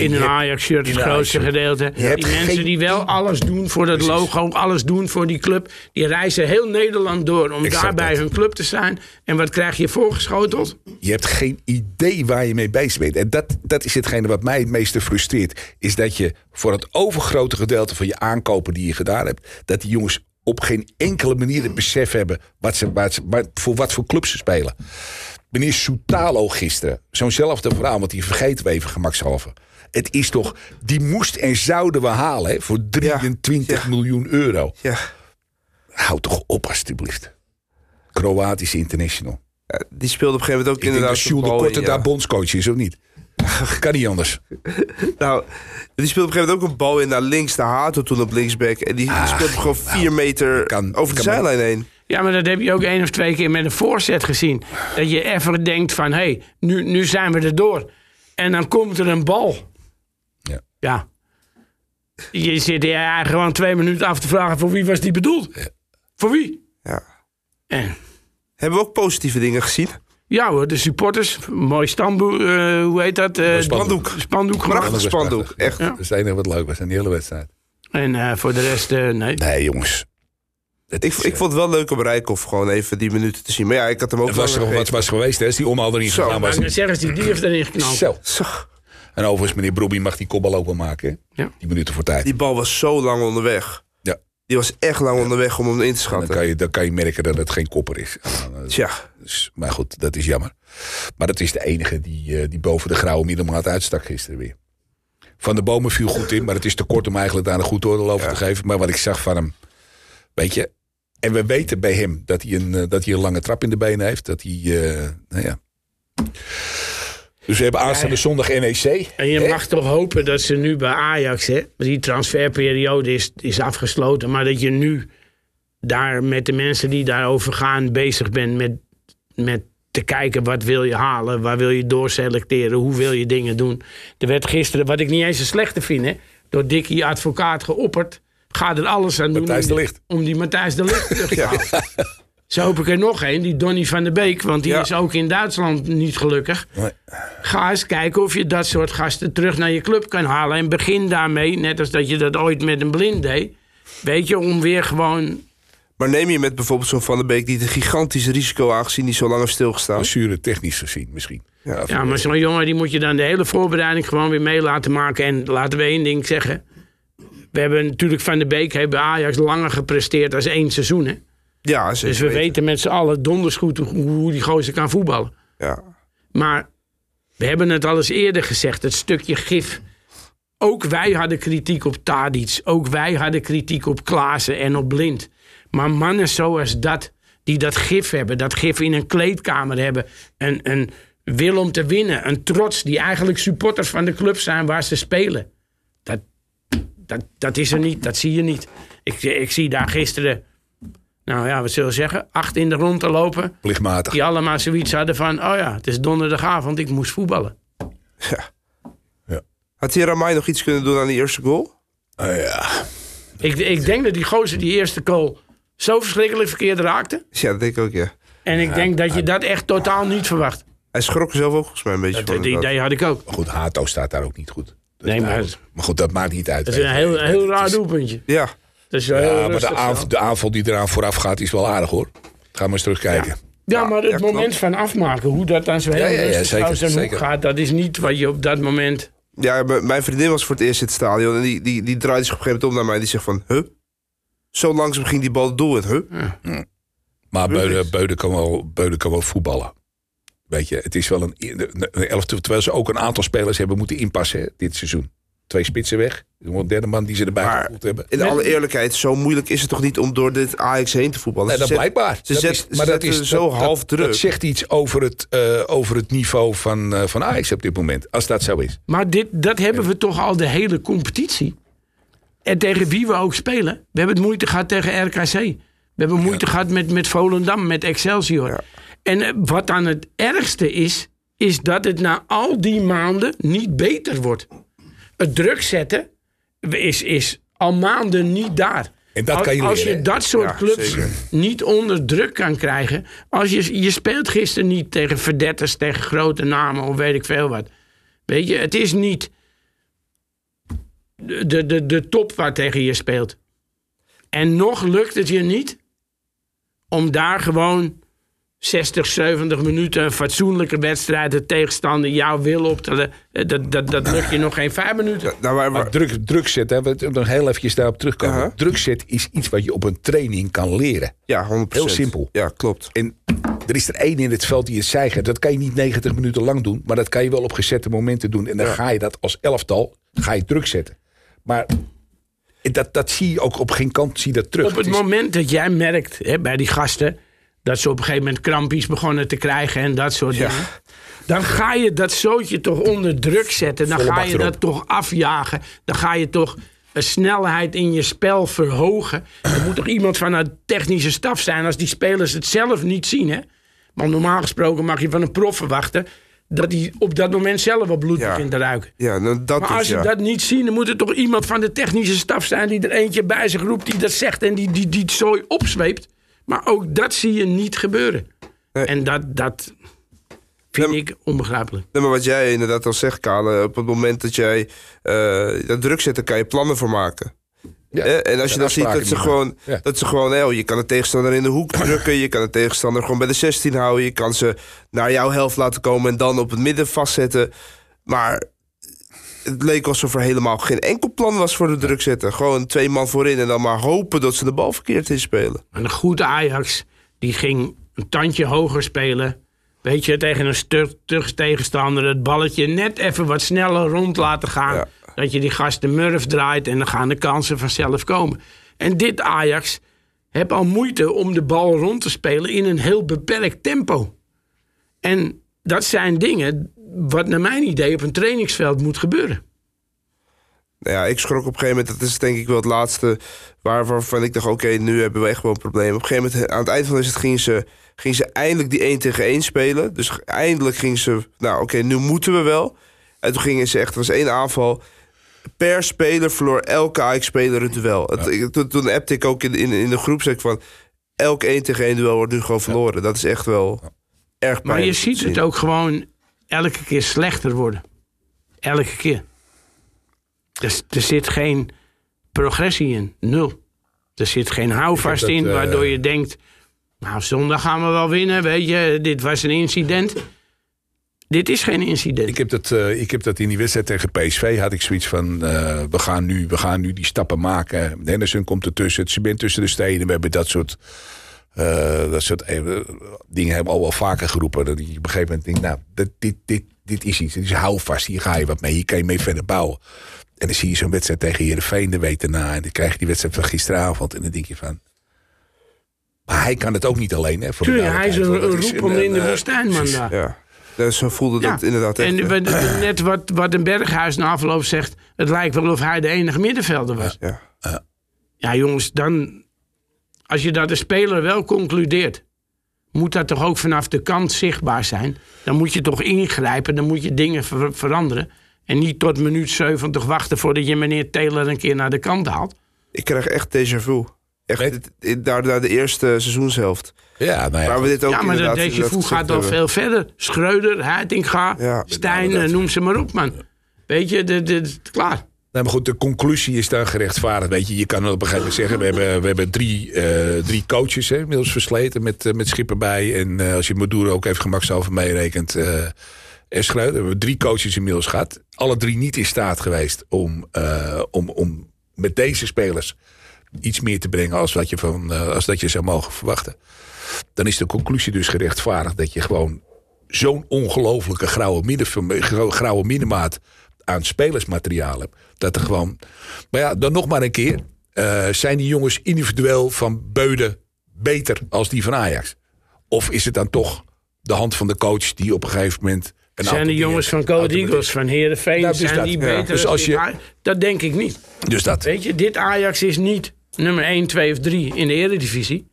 In een Ajax-shirt, het grootste gedeelte. Die mensen geen die wel alles doen voor dat Precies. logo, alles doen voor die club. Die reizen heel Nederland door om Exact daar bij dat. hun club te zijn. En wat krijg je voorgeschoteld? Je hebt geen idee waar je mee bezig bent. En dat, dat is hetgene wat mij het meeste frustreert. Is dat je voor het overgrote gedeelte van je aankopen die je gedaan hebt... dat die jongens op geen enkele manier het besef hebben... Wat ze, wat ze, wat, voor wat voor clubs ze spelen. Meneer Soutalo gisteren, zo'nzelfde verhaal... want die vergeten we even gemakshalve. Het is toch, die moest en zouden we halen hè, voor 23 ja. miljoen euro. Ja. Houd toch op alstublieft. Kroatische international. Ja, Die speelde op een gegeven moment ook Ik denk inderdaad... dat de Korte daar bondscoach is, of niet? kan niet anders. Nou, die speelde op een gegeven moment ook een bal in naar links. Naar Hato toen op linksback. En die Ah, speelde gewoon vier meter kan- over de zijlijn heen. Ja, maar dat heb je ook één of twee keer met een voorzet gezien. Dat je even denkt van, hé, hey, nu, nu zijn we er door. En dan komt er een bal. Ja. Ja. Je zit eigenlijk gewoon twee minuten af te vragen... voor wie was die bedoeld? Voor wie? Ja. En, Hebben we ook positieve dingen gezien? ja hoor, de supporters. Mooi stamboek, eh, hoe heet dat? Eh, spandoek. Spandoek. Prachtig spandoek, echt. Ja. Dat is het enige wat leuk was aan die hele wedstrijd. En eh, voor de rest, eh, nee. Nee, jongens. Het, Ik, is, ik eh, vond het wel leuk om Rijkoff gewoon even die minuten te zien. Maar ja, ik had hem ook het was, wat was geweest, hè? Als die omhaal erin Zo, gegaan was. Maar zeggen ze, die heeft erin geknald. Zo. Zo, En overigens, meneer Brobby mag die kopbal ook wel maken. hè? Ja. Die minuten voor tijd. die bal was zo lang onderweg. Ja. Die was echt lang onderweg om hem in te En dan schatten. kan, je, dan kan je merken dat het geen kopper is. Eh, Tja, dus- maar goed, dat is jammer. Maar dat is de enige die, eh, die boven de grauwe middelmaat uitstak gisteren weer. Van de bomen viel goed in, maar het is te kort om eigenlijk daar een goed oordeel over te geven. Maar wat ik zag van hem, weet je. En we weten bij hem dat hij een, eh, dat hij een lange trap in de benen heeft. Dat hij, eh, nou ja. Dus we hebben aanstaande zondag NEC. En je hè? mag toch hopen dat ze nu bij Ajax, hè, die transferperiode is, is afgesloten, maar dat je nu daar met de mensen die daarover gaan bezig bent met, met te kijken wat wil je halen, waar wil je doorselecteren, hoe wil je dingen doen. Er werd gisteren, wat ik niet eens een slechte vind, hè, door Dickie advocaat geopperd, ga er alles aan doen Matthijs om, de Ligt. om die Matthijs de Ligt terug te halen. Zo hoop ik er nog een, die Donny van der Beek, want die Ja. is ook in Duitsland niet gelukkig. Nee. Ga eens kijken of je dat soort gasten terug naar je club kan halen. En begin daarmee, net als dat je dat ooit met een blind deed. Weet je, om weer gewoon. maar neem je met bijvoorbeeld zo'n Van der Beek... die het een gigantisch risico aangezien die zo lang heeft stilgestaan. Blessure technisch gezien misschien. Ja. Ja, maar zo'n jongen die moet je dan de hele voorbereiding gewoon weer mee laten maken. En laten we één ding zeggen. We hebben natuurlijk Van de Beek heeft bij Ajax langer gepresteerd als één seizoen. Hè? Ja, zeker Dus we weten met z'n allen donders goed hoe, hoe die gozer kan voetballen. Ja. Maar we hebben het al eens eerder gezegd, het stukje gif. Ook wij hadden kritiek op Tadic. Ook wij hadden kritiek op Klaassen en op Blind. Maar mannen zoals dat, die dat gif hebben, dat gif in een kleedkamer hebben, een, een wil om te winnen, een trots, die eigenlijk supporters van de club zijn waar ze spelen. Dat, dat, dat is er niet, dat zie je niet. Ik, ik zie daar gisteren, nou ja, wat zullen we zeggen, acht in de rond te lopen. Plichtmatig. Die allemaal zoiets hadden van, oh ja, het is donderdagavond, ik moest voetballen. Had die Ramai nog iets kunnen doen aan die eerste goal? Ah, ja. Ik, ik denk dat die gozer die eerste goal zo verschrikkelijk verkeerd raakte. Ja, dat denk ik ook, ja. En ik denk dat je dat echt totaal niet verwacht. Hij schrok zelf ook volgens mij een beetje Dat, van. idee had ik ook. Maar goed, Hato staat daar ook niet goed. Dat Nee, maar- maar goed, dat maakt niet uit. Dat is een heel, heel raar doelpuntje. Ja, Dat is wel heel Ja, maar de, aanval, zo. de aanval die eraan vooraf gaat is wel aardig hoor. Ga maar eens terugkijken. Ja, maar het ja, moment van afmaken, hoe dat dan zo heel Ja, ja, ja, rustig zeker, gaat, dat is niet wat je op dat moment... ja mijn vriendin was voor het eerst in het stadion. En die, die, die draaide zich op een gegeven moment om naar mij. En die zegt van, huh? Zo langzaam ging die bal in, huh? Maar Tuurlijk. Beuden, Beuden, kan wel, Beuden kan wel voetballen. Weet je, het is wel een, een elftal. Terwijl ze ook een aantal spelers hebben moeten inpassen hè, dit seizoen. twee spitsen weg. Een derde man die ze erbij Maar gevoeld hebben. in alle eerlijkheid, zo moeilijk is het toch niet om door dit Ajax heen te voetballen? Nee, Ze dat zet- blijkbaar. Ze Dat zet, is- ze zetten zo dat- half dat, druk. Dat zegt iets over het, eh, over het niveau van, eh, van Ajax op dit moment. Als dat zo is. Maar dit, dat hebben we toch al de hele competitie. En tegen wie we ook spelen. We hebben het moeite gehad tegen RKC. We hebben moeite gehad met, met Volendam, met Excelsior. En eh, wat dan het ergste is, is dat het na al die maanden niet beter wordt. Het druk zetten is, is al maanden niet daar. En dat als, kan je als je dat soort Ja, clubs zeker. niet onder druk kan krijgen. Als je, je speelt gisteren niet tegen verdetters, tegen grote namen of weet ik veel wat. Weet je, het is niet de, de, de, de top waar tegen je speelt. En nog lukt het je niet om daar gewoon 60, 70 minuten een fatsoenlijke wedstrijd, de tegenstander jou wil op te. le- Dat, dat, dat lukt je nog geen vijf minuten. Nou, maar, Maar druk, druk zetten, hè, we moeten nog heel eventjes daarop terugkomen. Ja. Druk zetten is iets wat je op een training kan leren. ja, 100%. Heel simpel. Ja, klopt. En er is er één in het veld die het zeigen. Dat kan je niet 90 minuten lang doen. Maar dat kan je wel op gezette momenten doen. En dan ga je dat als elftal ga je druk zetten. Maar dat, dat zie je ook op geen kant zie je dat terug. Op het is- moment dat jij merkt hè, bij die gasten dat ze op een gegeven moment krampies begonnen te krijgen en dat soort Ja. dingen. Dan ga je dat zootje toch onder druk zetten. Dan Volle ga je dat toch afjagen. Dan ga je toch een snelheid in je spel verhogen. Er moet toch iemand van de technische staf zijn als die spelers het zelf niet zien. Hè? Maar normaal gesproken mag je van een prof verwachten dat hij op dat moment zelf wat bloed Ja. begint te ruiken. Ja, nou, dat Maar als je ja. dat niet ziet, dan moet er toch iemand van de technische staf zijn die er eentje bij zich roept, die dat zegt en die die, die het zooi opzweept. Maar ook dat zie je niet gebeuren. Nee. En dat, dat vind Nee, ik onbegrijpelijk. Nee, maar wat jij inderdaad al zegt, Kale, op het moment dat jij eh, dat druk zet, dan kan je plannen voor maken. Ja, Eh, en als je dan ziet dat ze gewoon, Ja. dat ze gewoon eh, je kan de tegenstander in de hoek drukken, je kan de tegenstander gewoon bij de 16 houden, je kan ze naar jouw helft laten komen en dan op het midden vastzetten. Maar het leek alsof er helemaal geen enkel plan was voor de druk zetten. Gewoon twee man voorin en dan maar hopen dat ze de bal verkeerd inspelen. En een goed Ajax, die ging een tandje hoger spelen. Weet je, tegen een terug tegenstander het balletje net even wat sneller rond laten gaan. Ja. Dat je die gast de murf draait en dan gaan de kansen vanzelf komen. En dit Ajax heeft al moeite om de bal rond te spelen in een heel beperkt tempo. En dat zijn dingen wat naar mijn idee op een trainingsveld moet gebeuren. Nou ja, ik schrok op een gegeven moment, dat is denk ik wel het laatste waar, waarvan ik dacht, oké, nu hebben we echt wel een probleem. Op een gegeven moment, aan het eind van de wedstrijd, gingen ze, gingen ze eindelijk die 1 tegen 1 spelen. Dus eindelijk gingen ze, nou oké, nu moeten we wel. En toen gingen ze echt, er was één aanval. Per speler verloor elke Ajax-speler een duel. Het, ik- toen, toen appte ik ook in, in, in de groep, zeg ik van, elk 1 tegen 1 duel wordt nu gewoon verloren. Dat is echt wel erg pijnlijk. Maar je ziet het ook gewoon elke keer slechter worden. Elke keer. Dus er zit geen progressie in. Nul. Er zit geen houvast in dat, eh, waardoor je denkt... Nou, zondag gaan we wel winnen, weet je. Dit was een incident. Dit is geen incident. Ik heb, dat, eh, ik heb dat in die wedstrijd tegen PSV had ik zoiets van... eh, we, gaan nu, we gaan nu die stappen maken. Henderson komt ertussen. Het cement tussen de steden. We hebben dat soort, eh, dat soort eh, dingen hebben we al wel vaker geroepen. Dat je op een gegeven moment denkt... Nou, dat, dit, dit, dit is iets. Dit is houvast. Hier ga je wat mee. Hier kan je mee verder bouwen. En dan zie je zo'n wedstrijd tegen Heerenveen de week daarna. En dan krijg je die wedstrijd van gisteravond. En dan denk je van... Maar hij kan het ook niet alleen. Hè, voor de Tuurlijk, hij is een, een roepel in de eh, woestijn, man. daar. Ja, dus zo voelde dat inderdaad echt. En we- net wat, wat een Berghuis na afloop zegt... het lijkt wel of hij de enige middenvelder was. ja. Ja, jongens, dan. Als je dat de speler wel concludeert. moet dat toch ook vanaf de kant zichtbaar zijn. Dan moet je toch ingrijpen, dan moet je dingen ver- veranderen. En niet tot minuut 70 wachten voordat je meneer Taylor een keer naar de kant haalt. Ik krijg echt déjà vu. Echt, daar, daar de eerste seizoenshelft. Ja, nou ja, Waar we dit ook ja, maar dat inderdaad- deze inderdaad voet gaat al veel verder. Schreuder, Heitinga, Ja. Stijn, noem ze maar op, man. Weet je, de, de, de- klaar. Nee, maar goed, de conclusie is dan gerechtvaardigd. Weet je, je kan op een gegeven moment zeggen... we hebben, we hebben drie, eh, drie coaches hè, inmiddels versleten met, eh, met Schipper bij. En eh, als je Maduro ook even gemakshalve meerekent... en Schreuder, we hebben drie coaches inmiddels gehad. Alle drie niet in staat geweest om, om, om met deze spelers... iets meer te brengen als, wat je van, als dat je zou mogen verwachten. Dan is de conclusie dus gerechtvaardigd... dat je gewoon zo'n ongelofelijke grauwe, midden, grauwe middenmaat aan spelersmateriaal hebt. Dat er gewoon. Maar ja, dan nog maar een keer. eh, zijn die jongens individueel van Beuden beter als die van Ajax? Of is het dan toch de hand van de coach die op een gegeven moment. Een Zijn de jongens van automatisch- Eagles, van Heerenveen, Nou, dus zijn dat. die Ja. beter? Dus dan als die je- Aj- Dat denk ik niet. Dus dat. Weet je, dit Ajax is niet nummer 1, 2 of 3 in de Eredivisie.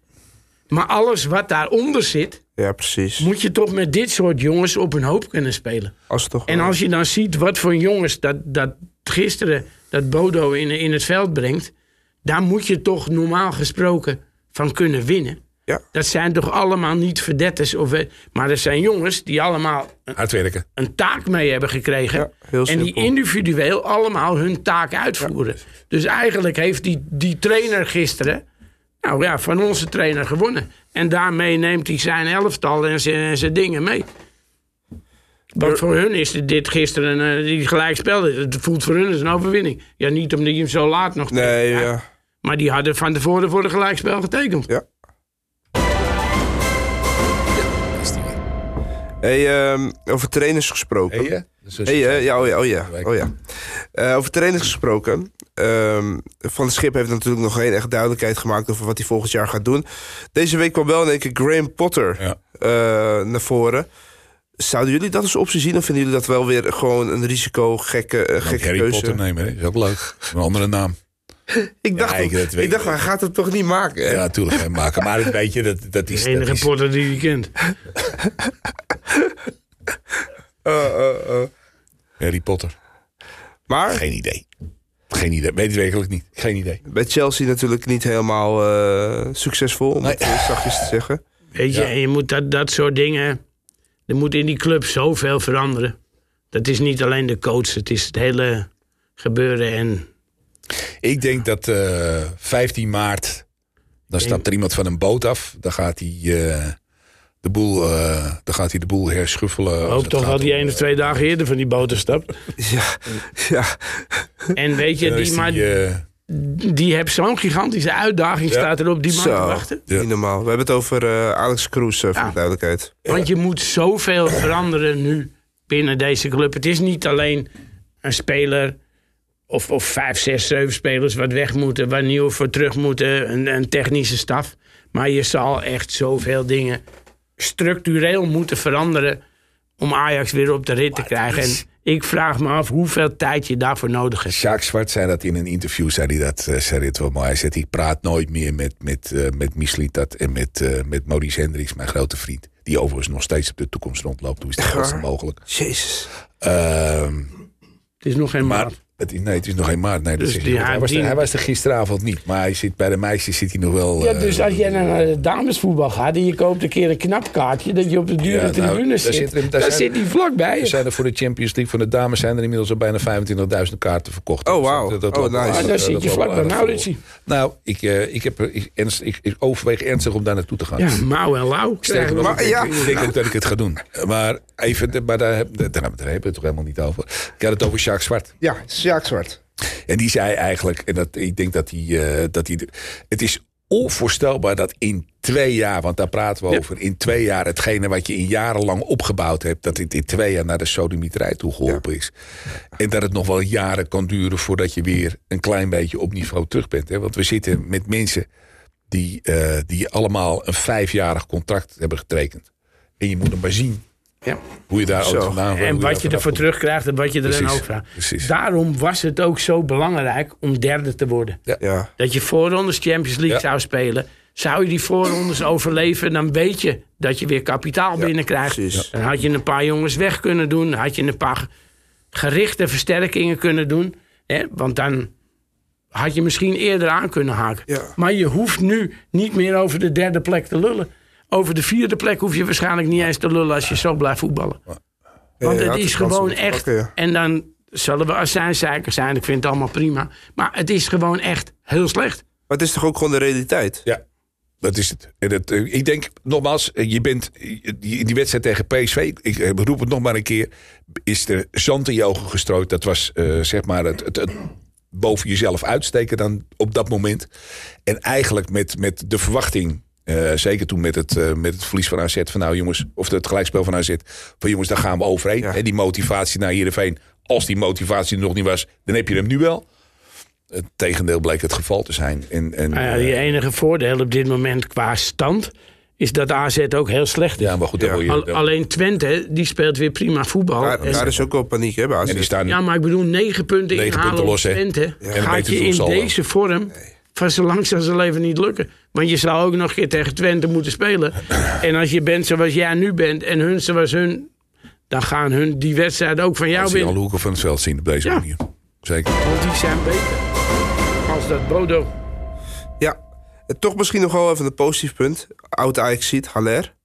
Maar alles wat daaronder zit, Ja, precies. moet je toch met dit soort jongens op een hoop kunnen spelen. Als toch En als je dan ziet wat voor jongens dat, dat gisteren dat Bodo in, in het veld brengt, daar moet je toch normaal gesproken van kunnen winnen. Ja. Dat zijn toch allemaal niet verdetters. Of, eh, maar er zijn jongens die allemaal een, een taak mee hebben gekregen. Ja, heel en die individueel allemaal hun taak uitvoeren. Dus eigenlijk heeft die, die trainer gisteren. Nou ja, van onze trainer gewonnen. En daarmee neemt hij zijn elftal en zijn, en zijn dingen mee. Want voor hun is dit- gisteren, eh, die gelijkspel, het voelt voor hun als een overwinning. Ja, niet omdat je hem zo laat nog Nee, Ja, ja. Maar die hadden van tevoren voor een gelijkspel getekend. Ja. Is die weer. Hey, ehm, over trainers gesproken. Hey, hè? Als- Hey, eh, ja, oh ja, oh ja. Oh ja. Eh, over trainers gesproken. Ehm, Van de Schip heeft natuurlijk nog geen echt duidelijkheid gemaakt over wat hij volgend jaar gaat doen. Deze week kwam wel in één keer Graham Potter Ja. eh, naar voren. Zouden jullie dat als optie zien of vinden jullie dat wel weer gewoon een risico gekke, Ook gekke Harry keuze? Potter nemen, hè? is ook leuk. Een andere naam. Ik dacht, Ja, ik- dacht hij gaat het toch niet maken? hè? Ja, natuurlijk geen maken. Maar het weet je, dat, dat is... De enige dat is potter die je kent. Eh, eh, eh. Harry Potter. Maar Geen idee. Geen idee. Weet het werkelijk niet. Geen idee. bij Chelsea natuurlijk niet helemaal eh, succesvol, om Nee. het eh, zachtjes te zeggen. Weet je, Ja. en je moet dat, dat soort dingen. Er moet in die club zoveel veranderen. Dat is niet alleen de coach, het is het hele gebeuren. En Ik denk dat eh 15 maart... Dan stapt er iemand van een boot af. Dan gaat hij, eh, de, boel, eh, dan gaat hij de boel herschuffelen. ik als hoop het toch dat hij één of twee dagen eerder van die boter stapt. Ja, ja. En weet je, die, maar die, eh, die heeft zo'n gigantische uitdaging, Ja. staat erop die man te wachten. niet normaal. We hebben het over eh, Alex Kroes, eh, voor Ja. de duidelijkheid. Want je moet zoveel veranderen nu binnen deze club. Het is niet alleen een speler of, of vijf, zes, zeven spelers wat weg moeten, waar nieuwe voor terug moeten, een, een technische staf. Maar je zal echt zoveel dingen structureel moeten veranderen om Ajax weer op de rit te krijgen. En ik vraag me af hoeveel tijd je daarvoor nodig hebt. Jacques Zwart zei dat in een interview, zei hij dat, eh, zei het wel mooi. Hij zegt, ik praat nooit meer met, met, eh met Mislitat en met, eh, met Maurice Hendricks, mijn grote vriend. Die overigens nog steeds op de toekomst rondloopt. Hoe is dat mogelijk? Jezus. Ehm, Het is nog geen maar maand. Het is, nee, het is nog geen maart. Nee, Dus die- hij, was er, hij was er gisteravond niet. Maar hij zit, bij de meisjes zit hij nog wel... Ja, eh, dus als jij naar de damesvoetbal gaat en je koopt een keer een knap kaartje, dat je op de dure Ja, nou, tribune daar zit, zit er- daar daar zijn- zit hij vlakbij. Er zijn er voor de Champions League van de dames zijn er inmiddels al bijna 25.000 kaarten verkocht. Oh, wauw. dat- dat Oh, nice. dan eh, zit je loopt vlak bij aardig Mauritsje. vol. Nou, ik, eh, ik, heb, ik, ernst, ik, ik overweeg ernstig om daar naartoe te gaan. Ja, mouw en lauw. Sterker nog, Maar ik, ja. ik denk ook dat ik het ga doen. Maar even, maar daar, heb- daar, daar hebben we het toch helemaal niet over. Ik had het over Jacques Zwart. Ja, Sjaak Zwart. En die zei eigenlijk, en dat, ik denk dat hij, eh, dat hij. Het is onvoorstelbaar dat in twee jaar, want daar praten we Ja. over, in twee jaar hetgene wat je in jarenlang opgebouwd hebt, dat het in twee jaar naar de sodemieterij toe geholpen is. En dat het nog wel jaren kan duren voordat je weer een klein beetje op niveau terug bent. Hè? Want we zitten met mensen die, eh, die allemaal een vijfjarig contract hebben getekend. En je moet hem maar zien Ja. hoe je daar Zo. ook vandaan hoe En wat je ervoor terugkrijgt en wat je erin Precies, ook vraagt. precies. Daarom was het ook zo belangrijk om derde te worden. Ja. Dat je voorrondes Champions League Ja. zou spelen. Zou je die voorrondes overleven, dan weet je dat je weer kapitaal binnenkrijgt. precies. Dan had je een paar jongens weg kunnen doen. Dan had je een paar gerichte versterkingen kunnen doen. Hè? Want dan had je misschien eerder aan kunnen haken. Ja. Maar je hoeft nu niet meer over de derde plek te lullen. Over de vierde plek hoef je waarschijnlijk niet eens te lullen als je zo blijft voetballen. Want het is gewoon echt. En dan zullen we azijnzeikers zijn. Ik vind het allemaal prima. Maar het is gewoon echt heel slecht. Maar het is toch ook gewoon de realiteit? Ja, dat is het. En het, eh, ik denk, nogmaals, eh, je bent eh, die- in die wedstrijd tegen PSV, ik eh, roep het nog maar een keer, is er zand in je ogen gestrooid. Dat was eh, zeg maar het, het, het boven jezelf uitsteken dan op dat moment. En eigenlijk met, met de verwachting, eh, zeker toen met het, eh, met het verlies van AZ, van nou jongens, of het gelijkspel van AZ, van jongens, daar gaan we overheen. Ja. Hè, die motivatie naar Heerenveen, als die motivatie er nog niet was, dan heb je hem nu wel. Het tegendeel bleek het geval te zijn. En, en, Nou ja, je eh, enige voordeel op dit moment qua stand is dat AZ ook heel slecht is. ja, maar goed, Ja. je, Al- alleen Twente, die speelt weer prima voetbal. Daar, En- daar is ook wel paniek, hè, AZ. en die staan ja, maar ik bedoel, negen punten Negen inhalen punten los. Twente. Gaat je in deze vorm van zo lang zal zijn leven niet lukken. Want je zou ook nog een keer tegen Twente moeten spelen. en als je bent zoals jij nu bent en hun zoals hun... dan gaan hun die wedstrijd ook van jou als die alle winnen. hoeken van het veld zien op deze Ja. manier. Zeker. Want die zijn beter. Als dat Bodo. Ja, en toch misschien nog wel even een positief punt. Oud Ajax ziet, Haller.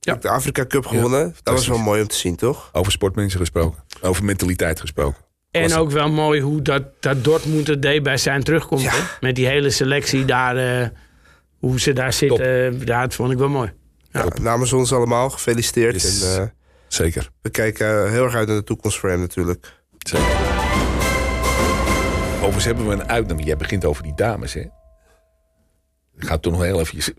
Ja. De Afrika Cup gewonnen. dat was wel mooi om te zien, toch? Over sportmensen gesproken. Over mentaliteit gesproken. En Was- ook wel mooi hoe dat, dat Dortmund het deed bij zijn terugkomst. Ja. hè? Met die hele selectie daar. eh, hoe ze daar zitten. eh, ja, dat vond ik wel mooi. Ja. namens ons allemaal, gefeliciteerd. Yes. En, eh, Zeker. we kijken eh, heel erg uit naar de toekomst voor hem natuurlijk. Zeker. Overigens hebben we een uitnodiging. Jij begint over die dames, hè? Ik ga toch nog heel even...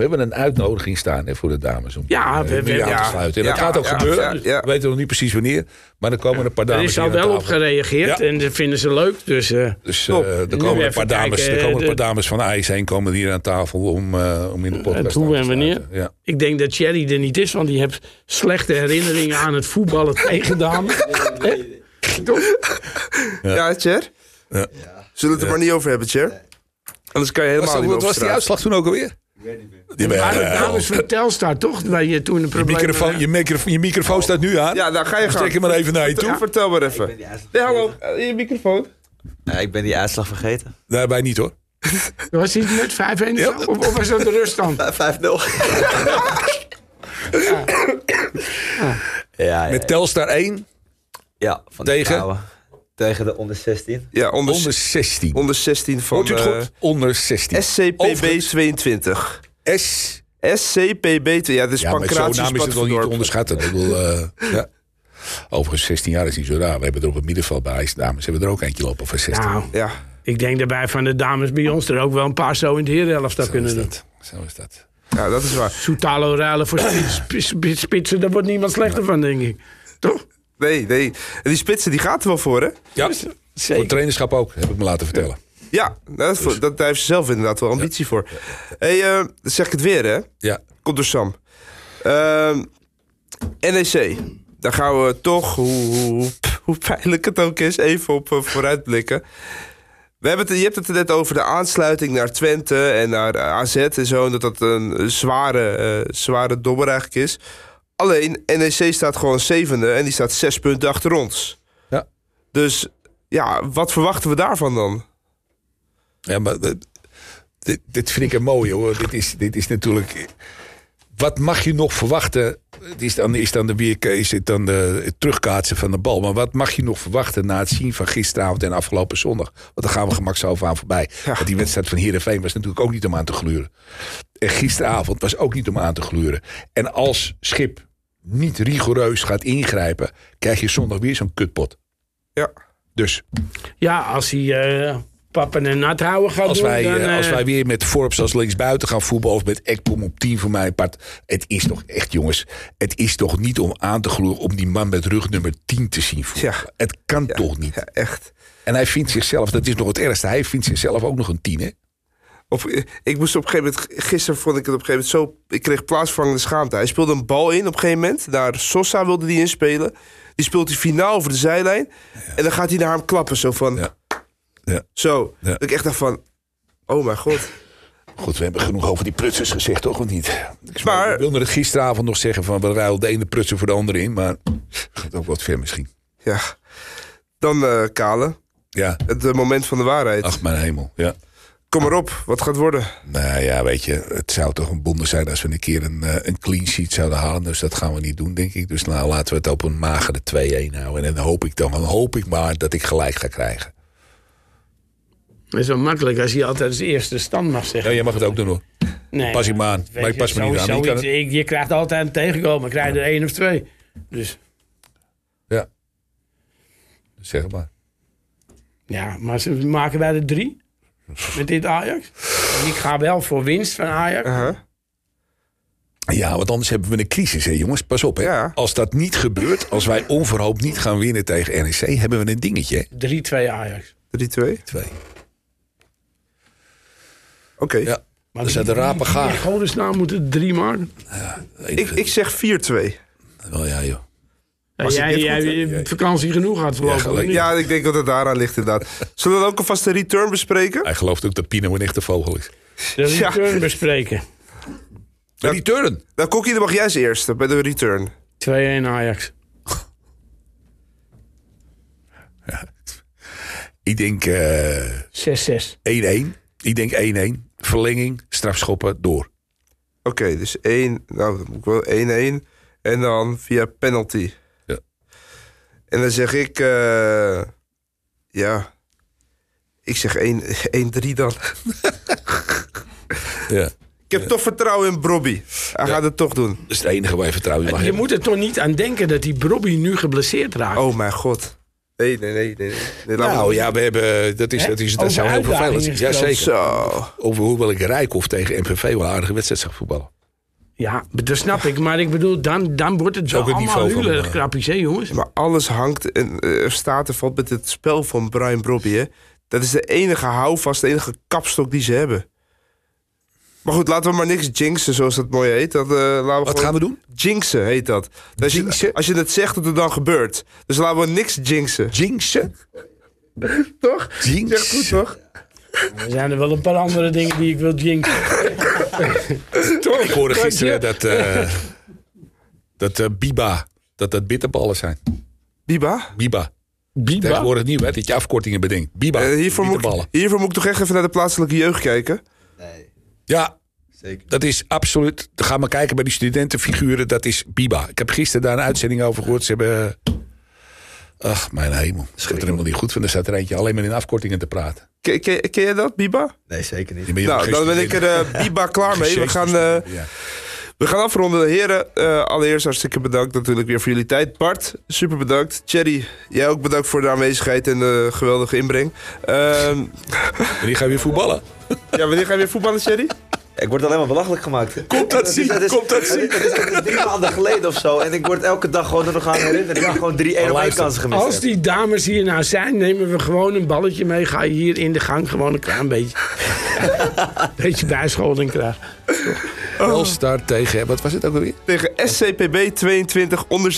We hebben een uitnodiging staan hè, voor de dames. Om Ja, we- eh, we- aan ja, te sluiten. En dat gaat ook ja, gebeuren. ja, Dus ja. We weten nog niet precies wanneer. Maar er komen een paar Er dames is al wel op gereageerd Ja. en dat vinden ze leuk. Dus eh, Dus eh, er komen een paar dames, kijken, er komen een de- paar dames van IJs heen komen hier aan tafel om, eh, om in de podcast hoe en wanneer? ik denk dat Thierry er niet is, want die heeft slechte herinneringen aan het voetballen tegen dames. Ja? Ja. Zullen we het er maar niet over hebben, Tjer? Anders kan je helemaal Was, niet wat was die uitslag toen ook alweer? Maar de ben- dames van Telstar, toch? Waar je toen een je, probleem microfoon, je, microfoon, je microfoon staat nu aan. Ja, dan ga je gaan. Steek hem maar even naar je toe. Vertel- Vertel maar even. ben die uitslag Nee, hallo, eh, je microfoon. Ja, ik ben die uitslag vergeten. Nee, wij niet hoor. Was hij met 5-1 of zo? Of, of was dat de ruststand? 5-0. ja, ja, Met Telstar 1 ja, van de Tegen? Tegen de onder 16. Ja, onder, onder 16. onder 16 van Hoort u het eh, goed? Onder 16. SCPB Overigens- 22. S. SCPB 22. Ja, dat is Ja, met zo'n Pancratius naam is het wel niet te onderschatten. Ik bedoel, eh, ja. Overigens, 16 jaar is niet zo raar. We hebben er op het middenveld bij dames. hebben er ook eentje lopen van 16. Nou, Ja, ik denk daarbij van de dames bij ons er ook wel een paar zo in de herenhelft zou Zo kunnen is doen. dat. Zo is dat. ja, dat is waar. Soetalo ruilen voor spits- spits- spits- spitsen, daar wordt niemand slechter van, denk ik. Toch? Nee, nee. Die spitsen, die gaat er wel voor, hè? Ja, voor Zeker. trainerschap ook, heb ik me laten vertellen. Ja, nou, dat, dat, daar heeft ze zelf inderdaad wel ambitie voor. hey, eh, zeg ik het weer, hè? Ja, Komt door Sam. Ehm, NEC. Daar gaan we toch, hoe, hoe, hoe pijnlijk het ook is, even op eh, vooruitblikken. We hebben het, je hebt het er net over de aansluiting naar Twente en naar eh, AZ en zo. En dat dat een zware, eh, zware dobber eigenlijk is. Alleen, NEC staat gewoon zevende en die staat zes punten achter ons. Ja. Dus ja, wat verwachten we daarvan dan? ja maar dit, dit vind ik een mooie hoor. Dit is, dit is natuurlijk... Wat mag je nog verwachten? Het is dan, is dan de weer, is het dan de, het terugkaatsen van de bal. Maar wat mag je nog verwachten na het zien van gisteravond en afgelopen zondag? Want daar gaan we gemakshalve aan voorbij. Ja. Want die wedstrijd van Heerenveen was natuurlijk ook niet om aan te gluren. En gisteravond was ook niet om aan te gluren. En als Schip niet rigoureus gaat ingrijpen... krijg je zondag weer zo'n kutpot. Ja. Dus Ja, als hij eh pappen en nat houden gaat als doen, wij, dan... eh, als eh, wij weer met Forbes als linksbuiten gaan voetballen... of met Ekpom op 10 voor mijn part... het is toch echt, jongens... het is toch niet om aan te gluren... om die man met rug nummer 10 te zien voetballen. Ja. Het kan Ja, toch niet? Ja, echt. En hij vindt zichzelf, dat is nog het ergste... hij vindt zichzelf ook nog een 10, hè? Of, eh, ik moest op een gegeven moment, gisteren vond ik het op een gegeven moment zo, ik kreeg plaatsvervangende schaamte. Hij speelde een bal in op een gegeven moment, naar Sosa wilde die inspelen. Die speelt hij finaal over de zijlijn en dan gaat hij naar hem klappen, zo van, Ja. Ja. zo. Ja. Dat ik echt dacht van, oh mijn god. Goed, we hebben genoeg over die prutsers gezegd, toch? Of niet? Ik Maar- wilde het gisteravond nog zeggen... van we ruilen de ene prutser voor de andere in... maar gaat ook wat ver misschien. Ja. Dan eh Kale, Ja, het eh, moment van de waarheid. ach mijn hemel, ja. Kom maar op, wat gaat worden? Nou ja, weet je, het zou toch een bonde zijn als we een keer een, eh, een clean sheet zouden halen. Dus dat gaan we niet doen, denk ik. Dus nou, laten we het op een magere 2-1 houden. En dan hoop ik dan, dan hoop ik maar dat ik gelijk ga krijgen. Dat is wel makkelijk als hij altijd als eerste stand mag Ja, zeggen. jij mag het ook doen hoor. Nee, Pas ik me aan. Maar ik je, pas me niet aan. ik- je krijgt altijd een tegenkomen. Ik krijg er één of twee. Dus Ja. Zeg het maar. ja, maar ze maken wij er drie met dit Ajax. En ik ga wel voor winst van Ajax. Ja, want anders hebben we een crisis, hè jongens. Pas op, hè. Ja. Als dat niet gebeurt, als wij onverhoopt niet gaan winnen tegen NEC... hebben we een dingetje, hè. 3-2 Ajax. 3-2. Oké. Twee. Ja, Maar dan zijn de rapen In gaar. godesnaam moeten het drie maken. Ik, ik zeg 4-2. Wel ja, joh. Ja, Was ik jij dit jij goed? hebt vakantie genoeg gehad voorlopig. niet? Ja, ik denk dat het daaraan ligt inderdaad. Zullen we dan ook alvast de return bespreken? Hij gelooft ook dat Pino een echte vogel is. De return bespreken. 2-1 De return. Nou, Kokkie, dan mag jij als eerste bij de return. Ajax. Ik denk eh, 1-1. 6-6. Ik denk 1-1. Verlenging, strafschoppen, door. Oké, dus 1, nou, dan moet ik wel 1-1. En dan via penalty. En dan zeg ik, eh, ja, ik zeg 1 1-3 dan. Ja. Ik heb toch vertrouwen in Brobby. Hij gaat het toch doen. Dat is het enige waar je vertrouwen in mag Je hebben. moet er toch niet aan denken dat die Brobby nu geblesseerd raakt. Oh mijn god. Nee, nee, nee. nee, nee. Nou me- ja, we hebben, dat, is, dat, is, dat Over zou heel vervelend zijn. uitdagingen Ja, zeker. Zo. Over hoewel ik Rijkhoff tegen MVV wel een aardige wedstrijd zag voetballen. Ja, dat snap ik. Maar ik bedoel, dan, dan wordt het het allemaal erg krappies, hè jongens? Maar alles hangt en eh, er staat en valt met het spel van Brian Brobby. Hè? Dat is de enige houvast, de enige kapstok die ze hebben. Maar goed, laten we maar niks jinxen, zoals dat mooi heet. Dat, eh, laten we Wat gewoon- gaan we doen? Jinxen heet dat. Als je, als je het zegt, dat het dan gebeurt. Dus laten we niks jinxen. Jinxen? Toch? Jinxen. Zeg goed, toch? Er zijn er wel een paar andere dingen die ik wil jinxen. Ik hoorde gisteren dat, eh, dat eh, Biba, dat dat bitterballen zijn. Biba? Biba. Biba? Tegenwoordig nieuw, hè, dat je afkortingen bedenkt. Biba, Eh, hiervoor, moet, bitterballen. ik- hiervoor moet ik toch echt even naar de plaatselijke jeugd kijken. Nee, Ja, zeker. dat is absoluut. Dan gaan we kijken bij die studentenfiguren. Dat is Biba. Ik heb gisteren daar een uitzending over gehoord. Ze hebben... Ach, mijn hemel. Dat wordt er helemaal niet goed van. Er staat er eentje alleen maar in afkortingen te praten. Ken, ken, ken je dat, Biba? Nee, zeker niet. Nou, dan ben ik er eh, Biba klaar mee. We gaan, eh, ja. we gaan afronden. Heren, eh, allereerst hartstikke bedankt natuurlijk weer voor jullie tijd. Bart, super bedankt. Thierry, jij ook bedankt voor de aanwezigheid en de geweldige inbreng. Ehm, Wanneer ga je weer voetballen? ja, wanneer ga je weer voetballen, Thierry? Ik word alleen maar belachelijk gemaakt. Komt dat zien? Komt dat zien? Het is, het is drie maanden geleden of zo. En ik word elke dag gewoon er nog aan herinnerd. Ik heb gewoon drie 1 op 1 luister, kansen gemist. Als die dames hier nou zijn, nemen we gewoon een balletje mee. Ga je hier in de gang gewoon een klein beetje, beetje bijscholing krijgen. Telstar tegen, wat was het ook alweer? Tegen SCPB 22 onder 16-2.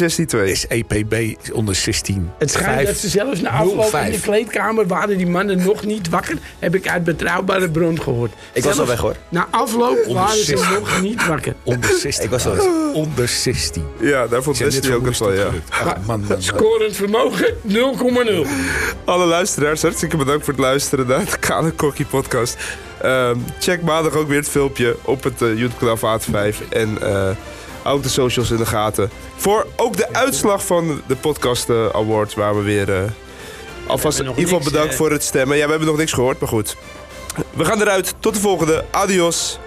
SEPB onder 16. Het schijnt dat ze zelfs na afloop in 05. de kleedkamer waren die mannen nog niet wakker. Heb ik uit betrouwbare bron gehoord. Ik was al weg hoor. Na afloop waren ze 16. nog niet wakker. Onder 16. Ik was al weg. Onder 16. Ja, daar vond Zijn Wesley ook het verwoest wel, ja. gelukt. Ach, man, man, man. Scorend vermogen 0,0. Alle luisteraars, hartstikke bedankt voor het luisteren naar de Kale Kokkie podcast. Ehm, check maandag ook weer het filmpje op het eh, YouTube-kanaal van AT5. En eh ook de socials in de gaten. Voor ook de uitslag van de podcast eh, awards, waar we weer... alvast in ieder geval bedankt voor het stemmen. Ja, we hebben nog niks gehoord, maar goed. We gaan eruit. Tot de volgende. Adios.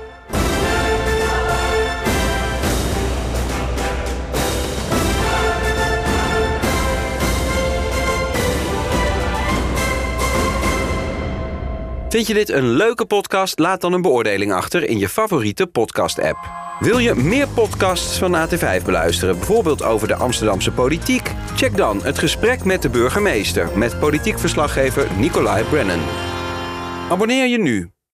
Vind je dit een leuke podcast? Laat dan een beoordeling achter in je favoriete podcast-app. Wil je meer podcasts van AT5 beluisteren, bijvoorbeeld over de Amsterdamse politiek? Check dan het gesprek met de burgemeester met politiek verslaggever Nicolai Brennan. Abonneer je nu